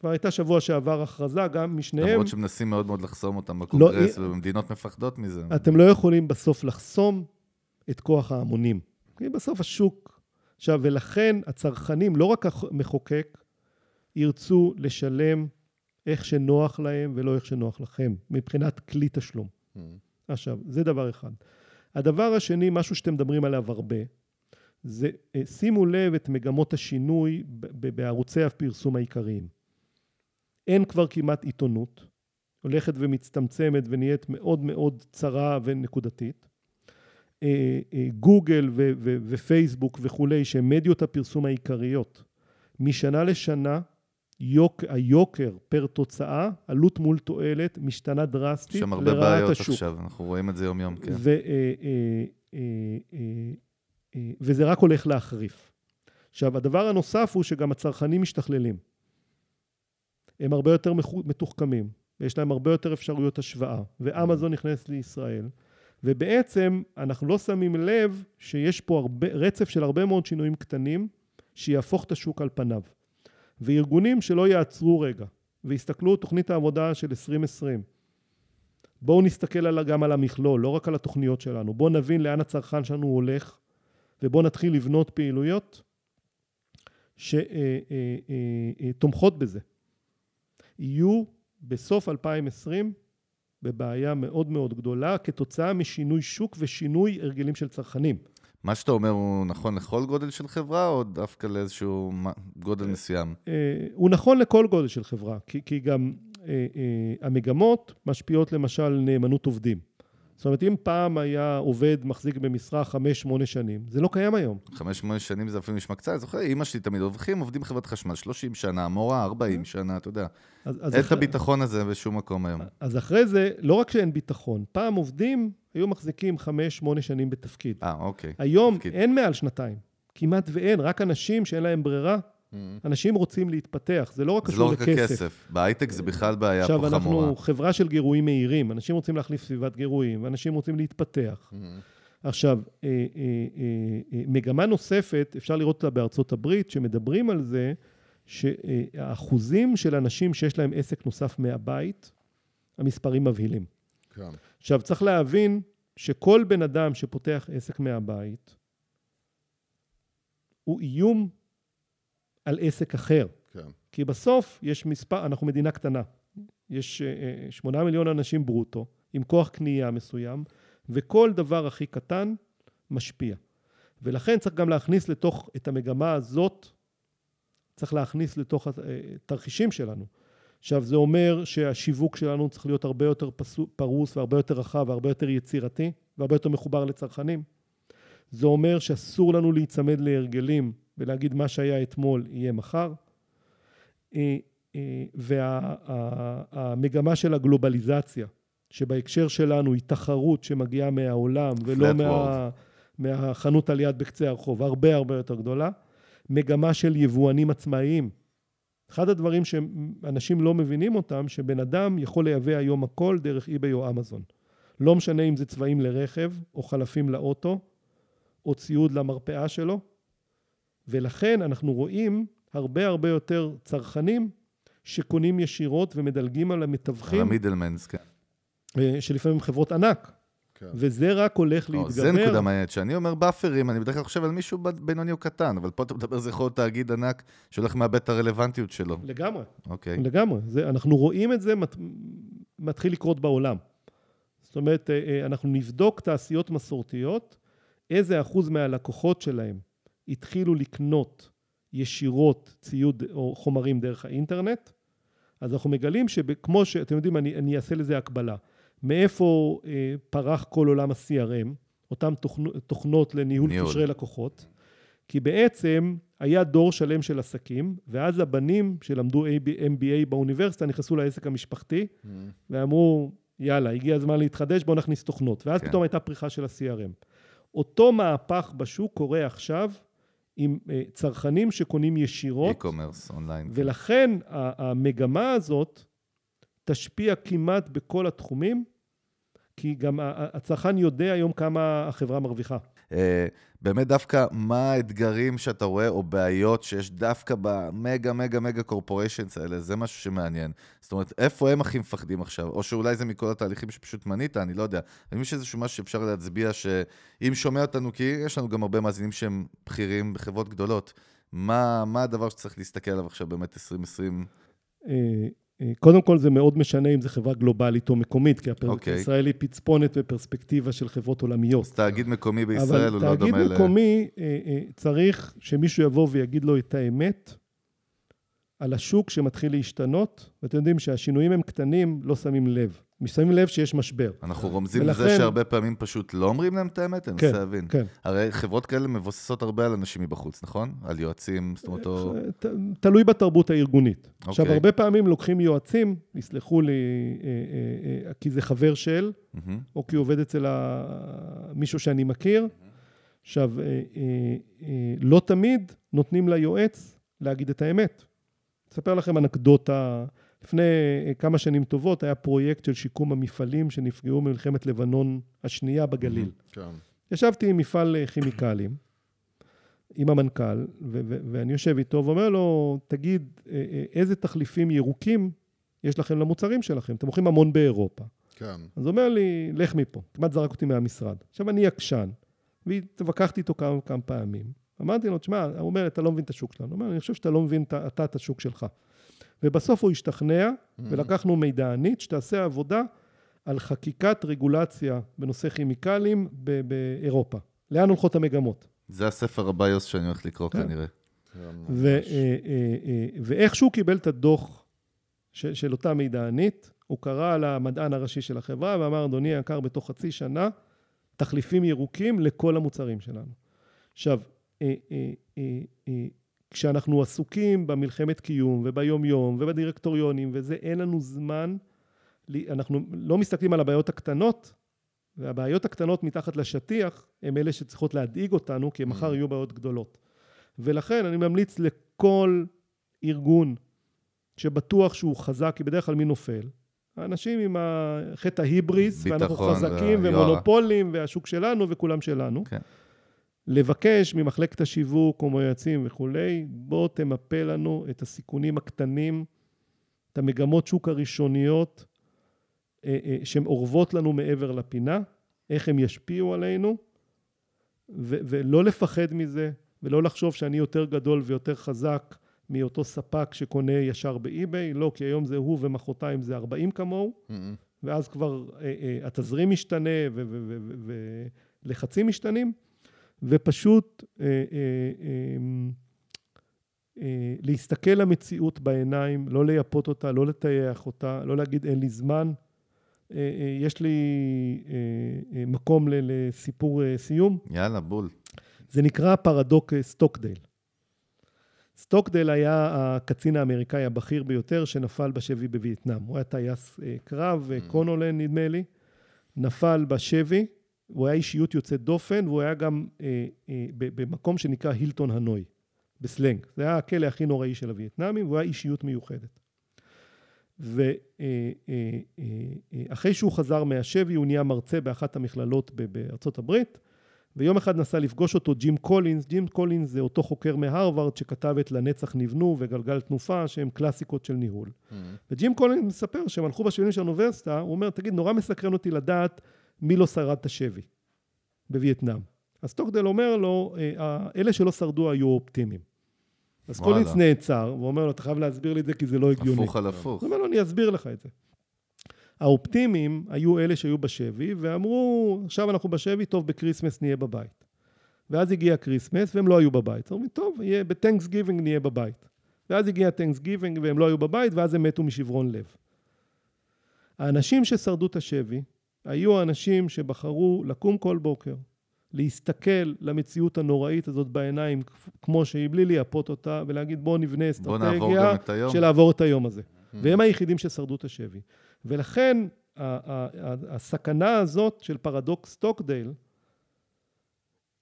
כבר הייתה שבוע שעבר הכרזה, גם משניהם. למרות שמנסים מאוד מאוד לחסום אותם בקונגרס, לא, ומדינות מפחדות מזה. אתם לא יכולים בסוף לחסום את כוח ההמונים. כי בסוף השוק... עכשיו, ולכן הצרכנים, לא רק המחוקק, ירצו לשלם איך שנוח להם ולא איך שנוח לכם, מבחינת כלי תשלום. Mm. עכשיו, זה דבר אחד. הדבר השני, משהו שאתם מדברים עליו הרבה, זה אה, שימו לב את מגמות השינוי בערוצי הפרסום העיקריים. אין כבר כמעט עיתונות, הולכת ומצטמצמת ונהיית מאוד מאוד צרה ונקודתית. אה, אה, גוגל ופייסבוק וכולי, שהן מדיות הפרסום העיקריות, משנה לשנה יוק, היוקר פר תוצאה, עלות מול תועלת, משתנה דרסטית לרעת השוק. יש שם הרבה בעיות השוק. עכשיו, אנחנו רואים את זה יום-יום, כן. ו, וזה רק הולך להחריף. עכשיו, הדבר הנוסף הוא שגם הצרכנים משתכללים. הם הרבה יותר מתוחכמים, ויש להם הרבה יותר אפשרויות השוואה, ואמזון נכנס לישראל, ובעצם אנחנו לא שמים לב שיש פה הרבה, רצף של הרבה מאוד שינויים קטנים, שיהפוך את השוק על פניו. וארגונים שלא יעצרו רגע ויסתכלו תוכנית העבודה של 2020. בואו נסתכל גם על המכלול, לא רק על התוכניות שלנו. בואו נבין לאן הצרכן שלנו הולך, ובואו נתחיל לבנות פעילויות שתומכות בזה. יהיו בסוף 2020 בבעיה מאוד מאוד גדולה כתוצאה משינוי שוק ושינוי הרגלים של צרכנים. מה שאתה אומר הוא נכון לכל גודל של חברה, או דווקא לאיזשהו גודל מסוים? אה, הוא נכון לכל גודל של חברה, כי, כי גם אה, אה, המגמות משפיעות למשל נאמנות עובדים. זאת אומרת, אם פעם היה עובד מחזיק במשרה חמש-שמונה שנים, זה לא קיים היום. חמש-שמונה שנים זה אפילו נשמע קצת, זוכר, אימא שלי תמיד עובדים, עובדים בחברת חשמל 30 שנה, מורה 40 שנה, אתה יודע. אז, אז אין אחרי... את הביטחון הזה בשום מקום היום. אז אחרי זה, לא רק שאין ביטחון, פעם עובדים היו מחזיקים חמש-שמונה שנים בתפקיד. אה, אוקיי. היום תפקיד. אין מעל שנתיים. כמעט ואין, רק אנשים שאין להם ברירה. אנשים רוצים להתפתח, זה לא רק קשור לכסף. זה לא רק הכסף, בהייטק זה בכלל בעיה פה חמורה. עכשיו, אנחנו חברה של גירויים מהירים, אנשים רוצים להחליף סביבת גירויים, ואנשים רוצים להתפתח. Mm-hmm. עכשיו, אה, אה, אה, מגמה נוספת, אפשר לראות אותה בארצות הברית, שמדברים על זה, שהאחוזים של אנשים שיש להם עסק נוסף מהבית, המספרים מבהילים. כן. עכשיו, צריך להבין שכל בן אדם שפותח עסק מהבית, הוא איום על עסק אחר. כן. כי בסוף יש מספר, אנחנו מדינה קטנה. יש אה, שמונה מיליון אנשים ברוטו, עם כוח קנייה מסוים, וכל דבר הכי קטן משפיע. ולכן צריך גם להכניס לתוך, את המגמה הזאת, צריך להכניס לתוך התרחישים אה, שלנו. עכשיו, זה אומר שהשיווק שלנו צריך להיות הרבה יותר פרוס והרבה יותר רחב והרבה יותר יצירתי והרבה יותר מחובר לצרכנים. זה אומר שאסור לנו להיצמד להרגלים ולהגיד מה שהיה אתמול יהיה מחר. אה, אה, והמגמה של הגלובליזציה, שבהקשר שלנו היא תחרות שמגיעה מהעולם ולא מה, מהחנות על יד בקצה הרחוב, הרבה הרבה יותר גדולה. מגמה של יבואנים עצמאיים. אחד הדברים שאנשים לא מבינים אותם, שבן אדם יכול לייבא היום הכל דרך eBay או אמזון. לא משנה אם זה צבעים לרכב, או חלפים לאוטו, או ציוד למרפאה שלו, ולכן אנחנו רואים הרבה הרבה יותר צרכנים שקונים ישירות ומדלגים על המתווכים. על ה middlemans, כן. אה, שלפעמים חברות ענק. כן. וזה רק הולך או, להתגבר. זה נקודה מעניינת. כשאני אומר buffer ים, אני בדרך כלל חושב על מישהו בינוני או קטן, אבל פה אתה מדבר, זה יכול להיות תאגיד ענק שהולך מאבד את הרלוונטיות שלו. לגמרי. אוקיי. לגמרי. זה, אנחנו רואים את זה מת, מתחיל לקרות בעולם. זאת אומרת, אה, אה, אנחנו נבדוק תעשיות מסורתיות, איזה אחוז מהלקוחות שלהם התחילו לקנות ישירות ציוד או חומרים דרך האינטרנט, אז אנחנו מגלים שכמו שאתם יודעים, אני, אני אעשה לזה הקבלה. מאיפה אה, פרח כל עולם ה-CRM, אותן תוכנות, תוכנות לניהול ניהול. קשרי לקוחות? כי בעצם היה דור שלם של עסקים, ואז הבנים שלמדו MBA באוניברסיטה נכנסו לעסק המשפחתי, mm. ואמרו, יאללה, הגיע הזמן להתחדש, בואו נכניס תוכנות. ואז כן. פתאום הייתה פריחה של ה-CRM. אותו מהפך בשוק קורה עכשיו עם אה, צרכנים שקונים ישירות. e-commerce, אונליין. כן. ולכן המגמה הזאת תשפיע כמעט בכל התחומים, כי גם הצרכן יודע היום כמה החברה מרוויחה. אה, באמת דווקא מה האתגרים שאתה רואה, או בעיות שיש דווקא במגה מגה מגה קורפוריישנס האלה, זה משהו שמעניין. זאת אומרת, איפה הם הכי מפחדים עכשיו? או שאולי זה מכל התהליכים שפשוט מנית, אני לא יודע. האם יש איזשהו משהו שאפשר להצביע, שאם שומע אותנו, כי יש לנו גם הרבה מאזינים שהם בכירים בחברות גדולות, מה, מה הדבר שצריך להסתכל עליו עכשיו באמת 2020? קודם כל זה מאוד משנה אם זו חברה גלובלית או מקומית, כי הפרק okay. אוקיי. ישראל היא פצפונת בפרספקטיבה של חברות עולמיות. אז תאגיד מקומי בישראל הוא לא דומה ל... אבל תאגיד מקומי אה, אה, צריך שמישהו יבוא ויגיד לו את האמת על השוק שמתחיל להשתנות, ואתם יודעים שהשינויים הם קטנים, לא שמים לב. שמים לב שיש משבר. אנחנו רומזים ולכן... לזה שהרבה פעמים פשוט לא אומרים להם את האמת, אני מנסה כן, להבין. כן. הרי חברות כאלה מבוססות הרבה על אנשים מבחוץ, נכון? על יועצים, זאת אומרת... או... ת, תלוי בתרבות הארגונית. אוקיי. עכשיו, הרבה פעמים לוקחים יועצים, יסלחו לי, אה, אה, אה, כי זה חבר של, מהמם. או כי עובד אצל ה... מישהו שאני מכיר. עכשיו, אה, אה, אה, לא תמיד נותנים ליועץ להגיד את האמת. אספר לכם אנקדוטה. לפני אה, כמה שנים טובות היה פרויקט של שיקום המפעלים שנפגעו ממלחמת לבנון השנייה בגליל. כן. ישבתי עם מפעל אה, כימיקלים, עם המנכ"ל, ו- ו- ואני יושב איתו ואומר לו, תגיד, אה, איזה תחליפים ירוקים יש לכם למוצרים שלכם? אתם מוכרים המון באירופה. כן. אז הוא אומר לי, לך מפה. כמעט זרק אותי מהמשרד. עכשיו, אני עקשן, והתווכחתי איתו כמה, כמה פעמים. אמרתי לו, תשמע, הוא אומר, אתה לא מבין את השוק שלנו. הוא אומר, אני חושב שאתה לא מבין את- אתה את השוק שלך. ובסוף הוא השתכנע, ולקחנו מידענית שתעשה עבודה על חקיקת רגולציה בנושא כימיקלים ב- באירופה. לאן הולכות המגמות? זה הספר הביוס שאני הולך לקרוא כן. כנראה. ו-. אה, אה, אה, ואיך שהוא קיבל את הדוח של, של אותה מידענית, הוא קרא למדען הראשי של החברה ואמר, אדוני היקר, בתוך חצי שנה, תחליפים ירוקים לכל המוצרים שלנו. עכשיו, כשאנחנו עסוקים במלחמת קיום וביום-יום ובדירקטוריונים וזה, אין לנו זמן, אנחנו לא מסתכלים על הבעיות הקטנות, והבעיות הקטנות מתחת לשטיח הם אלה שצריכות להדאיג אותנו, כי מחר יהיו בעיות גדולות. ולכן אני ממליץ לכל ארגון שבטוח שהוא חזק, כי בדרך כלל מי נופל? האנשים עם ה- חטא ההיבריס, ואנחנו ביטחון חזקים והיוהרה. ומונופולים, והשוק שלנו וכולם שלנו. כן. לבקש ממחלקת השיווק או מיועצים וכולי, בוא תמפה לנו את הסיכונים הקטנים, את המגמות שוק הראשוניות אה, אה, שהן אורבות לנו מעבר לפינה, איך הם ישפיעו עלינו, ו- ולא לפחד מזה, ולא לחשוב שאני יותר גדול ויותר חזק מאותו ספק שקונה ישר באי-ביי, לא, כי היום זה הוא ומחרתיים זה 40 כמוהו, מהמם. ואז כבר אה, אה, התזרים משתנה ולחצים משתנים, ופשוט אה, אה, אה, אה, להסתכל למציאות בעיניים, לא לייפות אותה, לא לטייח אותה, לא להגיד אין לי זמן. אה, אה, יש לי אה, אה, מקום לסיפור אה, סיום. יאללה, בול. זה נקרא פרדוקס אה, סטוקדייל. סטוקדייל היה הקצין האמריקאי הבכיר ביותר שנפל בשבי בווייטנאם. הוא היה טייס אה, קרב, אה, קולונל נדמה לי, נפל בשבי, הוא היה אישיות יוצאת דופן, והוא היה גם אה, אה, במקום שנקרא הילטון הנוי, בסלנג. זה היה הכלא הכי נוראי של הווייטנאמים, והוא היה אישיות מיוחדת. ואחרי שהוא חזר מהשבי, הוא נהיה מרצה באחת המכללות בארצות הברית, ויום אחד נסע לפגוש אותו ג'ים קולינס, ג'ים קולינס זה אותו חוקר מהרווארד שכתב את לנצח נבנו וגלגל תנופה, שהם קלאסיקות של ניהול. מהמם. וג'ים קולינס מספר שהם הלכו בשבילים של האוניברסיטה, הוא אומר, תגיד, נורא מסקרן אותי לדעת מי לא שרד את השבי בווייטנאם. אז סטוקדייל אומר לו, "אה, אלה שלא שרדו היו אופטימיים. אז. קולינס נעצר, ואומר לו, אתה חייב להסביר לי את זה כי זה לא הגיוני. הפוך על הפוך. הוא אומר לו, אני אסביר לך את זה. האופטימיים היו אלה שהיו בשבי, ואמרו, עכשיו אנחנו בשבי, טוב, ב Christmas נהיה בבית. ואז הגיע Christmas, והם לא היו בבית. אז אומרים, טוב, יהיה- ב Thanksgiving נהיה בבית. ואז הגיע Thanksgiving, והם לא היו בבית, ואז הם מתו משברון לב. האנשים ששרדו את השבי, היו האנשים שבחרו לקום כל בוקר, להסתכל למציאות הנוראית הזאת בעיניים, כמו שהיא, בלי לייפות אותה, ולהגיד, בואו נבנה בוא אסטרטגיה היום. של לעבור את היום הזה. והם היחידים ששרדו את השבי. ולכן ה- ה- ה- הסכנה הזאת של פרדוקס סטוקדייל,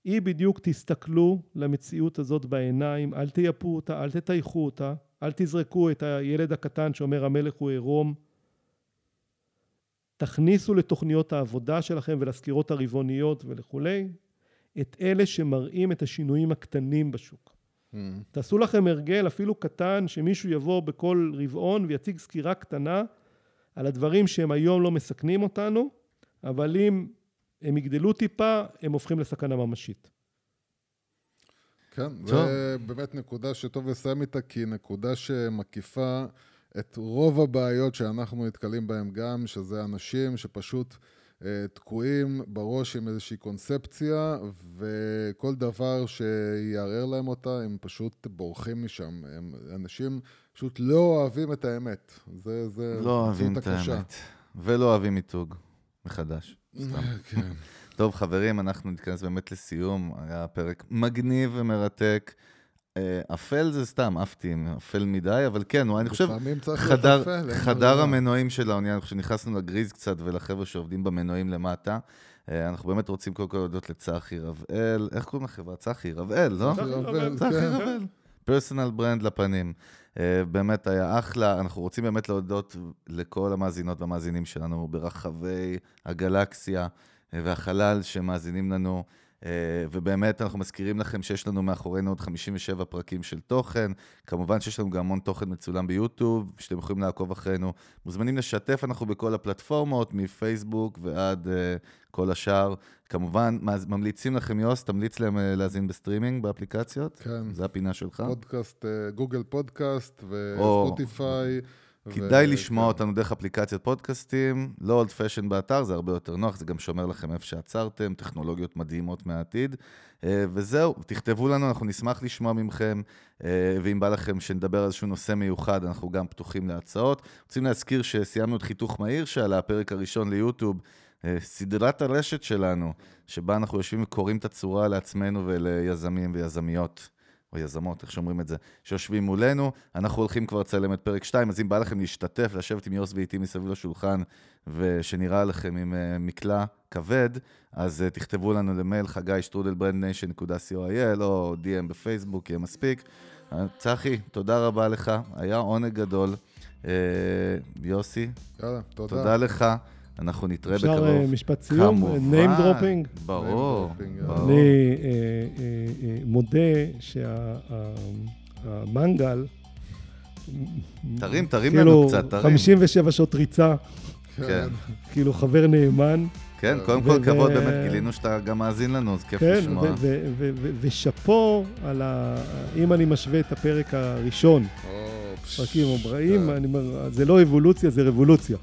היא בדיוק תסתכלו למציאות הזאת בעיניים, אל תייפו אותה, אל תטייחו אותה, אל תזרקו את הילד הקטן שאומר המלך הוא עירום. תכניסו לתוכניות העבודה שלכם ולסקירות הרבעוניות וכולי את אלה שמראים את השינויים הקטנים בשוק. Mm. תעשו לכם הרגל, אפילו קטן, שמישהו יבוא בכל רבעון ויציג סקירה קטנה על הדברים שהם היום לא מסכנים אותנו, אבל אם הם יגדלו טיפה, הם הופכים לסכנה ממשית. כן, טוב. זה באמת נקודה שטוב לסיים איתה, כי היא נקודה שמקיפה את רוב הבעיות שאנחנו נתקלים בהן גם, שזה אנשים שפשוט אה, תקועים בראש עם איזושהי קונספציה, וכל דבר שיערער להם אותה, הם פשוט בורחים משם. הם אנשים פשוט לא אוהבים את האמת. זה, זה לא אוהבים את הקשה. האמת. ולא אוהבים מיתוג מחדש. סתם. כן. טוב, חברים, אנחנו נתכנס באמת לסיום. היה פרק מגניב ומרתק. אה, אפל זה סתם, עפתי, עם אפל מדי, אבל כן, הוא- אני חושב, חדר, אפל, חדר. המנועים של האונייה, אני חושב שנכנסנו לגריז קצת ולחבר'ה שעובדים במנועים למטה. אה, אנחנו באמת רוצים קודם כל להודות לצחי רבאל, איך קוראים לחברה? צחי רבאל, לא? צחי רבל, צחי כן. רבל. פרסונל ברנד לפנים. אה, באמת היה אחלה, אנחנו רוצים באמת להודות לכל המאזינות והמאזינים שלנו ברחבי הגלקסיה והחלל שמאזינים לנו. אה, ובאמת אנחנו מזכירים לכם שיש לנו מאחורינו עוד 57 פרקים של תוכן. כמובן שיש לנו גם המון תוכן מצולם ביוטיוב, שאתם יכולים לעקוב אחרינו. מוזמנים לשתף, אנחנו בכל הפלטפורמות, מפייסבוק ועד אה, כל השאר. כמובן, ממליצים לכם, יוס, תמליץ להם אה, להאזין בסטרימינג באפליקציות. כן. זה הפינה שלך. פודקאסט, Google Podcast או- וספוטיפיי. כדאי ו- לשמוע כן. אותנו דרך אפליקציית פודקאסטים, לא old fashion באתר, זה הרבה יותר נוח, זה גם שומר לכם איפה שעצרתם, טכנולוגיות מדהימות מהעתיד. אה, וזהו, תכתבו לנו, אנחנו נשמח לשמוע מכם, אה, ואם בא לכם שנדבר על איזשהו נושא מיוחד, אנחנו גם פתוחים להצעות. רוצים להזכיר שסיימנו את חיתוך מהיר שעלה הפרק הראשון ליוטיוב, אה, סדרת הרשת שלנו, שבה אנחנו יושבים וקורעים את הצורה לעצמנו וליזמים ויזמיות. או יזמות, איך שאומרים את זה, שיושבים מולנו. אנחנו הולכים כבר לצלם את פרק 2, אז אם בא לכם להשתתף, לשבת עם יוס ואיתי מסביב לשולחן, ושנירה לכם עם אה, מקלע כבד, אז אה, תכתבו לנו למייל חגי שטרודל brandnation.co.il, או DM בפייסבוק, יהיה מספיק. Uh, צחי, תודה רבה לך, היה עונג גדול. Uh, יוסי, יאללה, תודה. תודה לך. אנחנו נתראה אפשר בקרוב. אה, משפט סיום? כמובן. name dropping? ברור, Name dropping, ברור. אני אה, אה, אה, מודה שהמנגל... תרים, תרים כאילו, לנו קצת, תרים. 57 שעות ריצה, כן. כאילו חבר נאמן. כן, קודם כל כבוד, באמת גילינו שאתה גם מאזין לנו, אז כיף כן, לשמוע. ושאפו על ה... אם אני משווה את הפרק הראשון, או, פרקים מובראים, כן. אני אומר, זה לא אבולוציה, זה רבולוציה.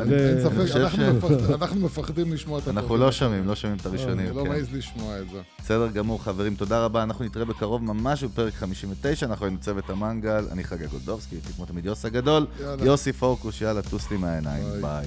אין ספק, אנחנו אנחנו מפחדים לשמוע את אנחנו הפרקים. לא שומעים, לא שומעים את הראשונים, אני לא כן. מעז לשמוע את זה. בסדר גמור, חברים, תודה רבה. אנחנו נתראה בקרוב ממש בפרק 59, אנחנו היינו צוות המנגל, אני חגי גולדובסקי, כמו תמיד יוס הגדול. יוסי פורקוש, יאללה, טוס לי מהעיניים, ביי.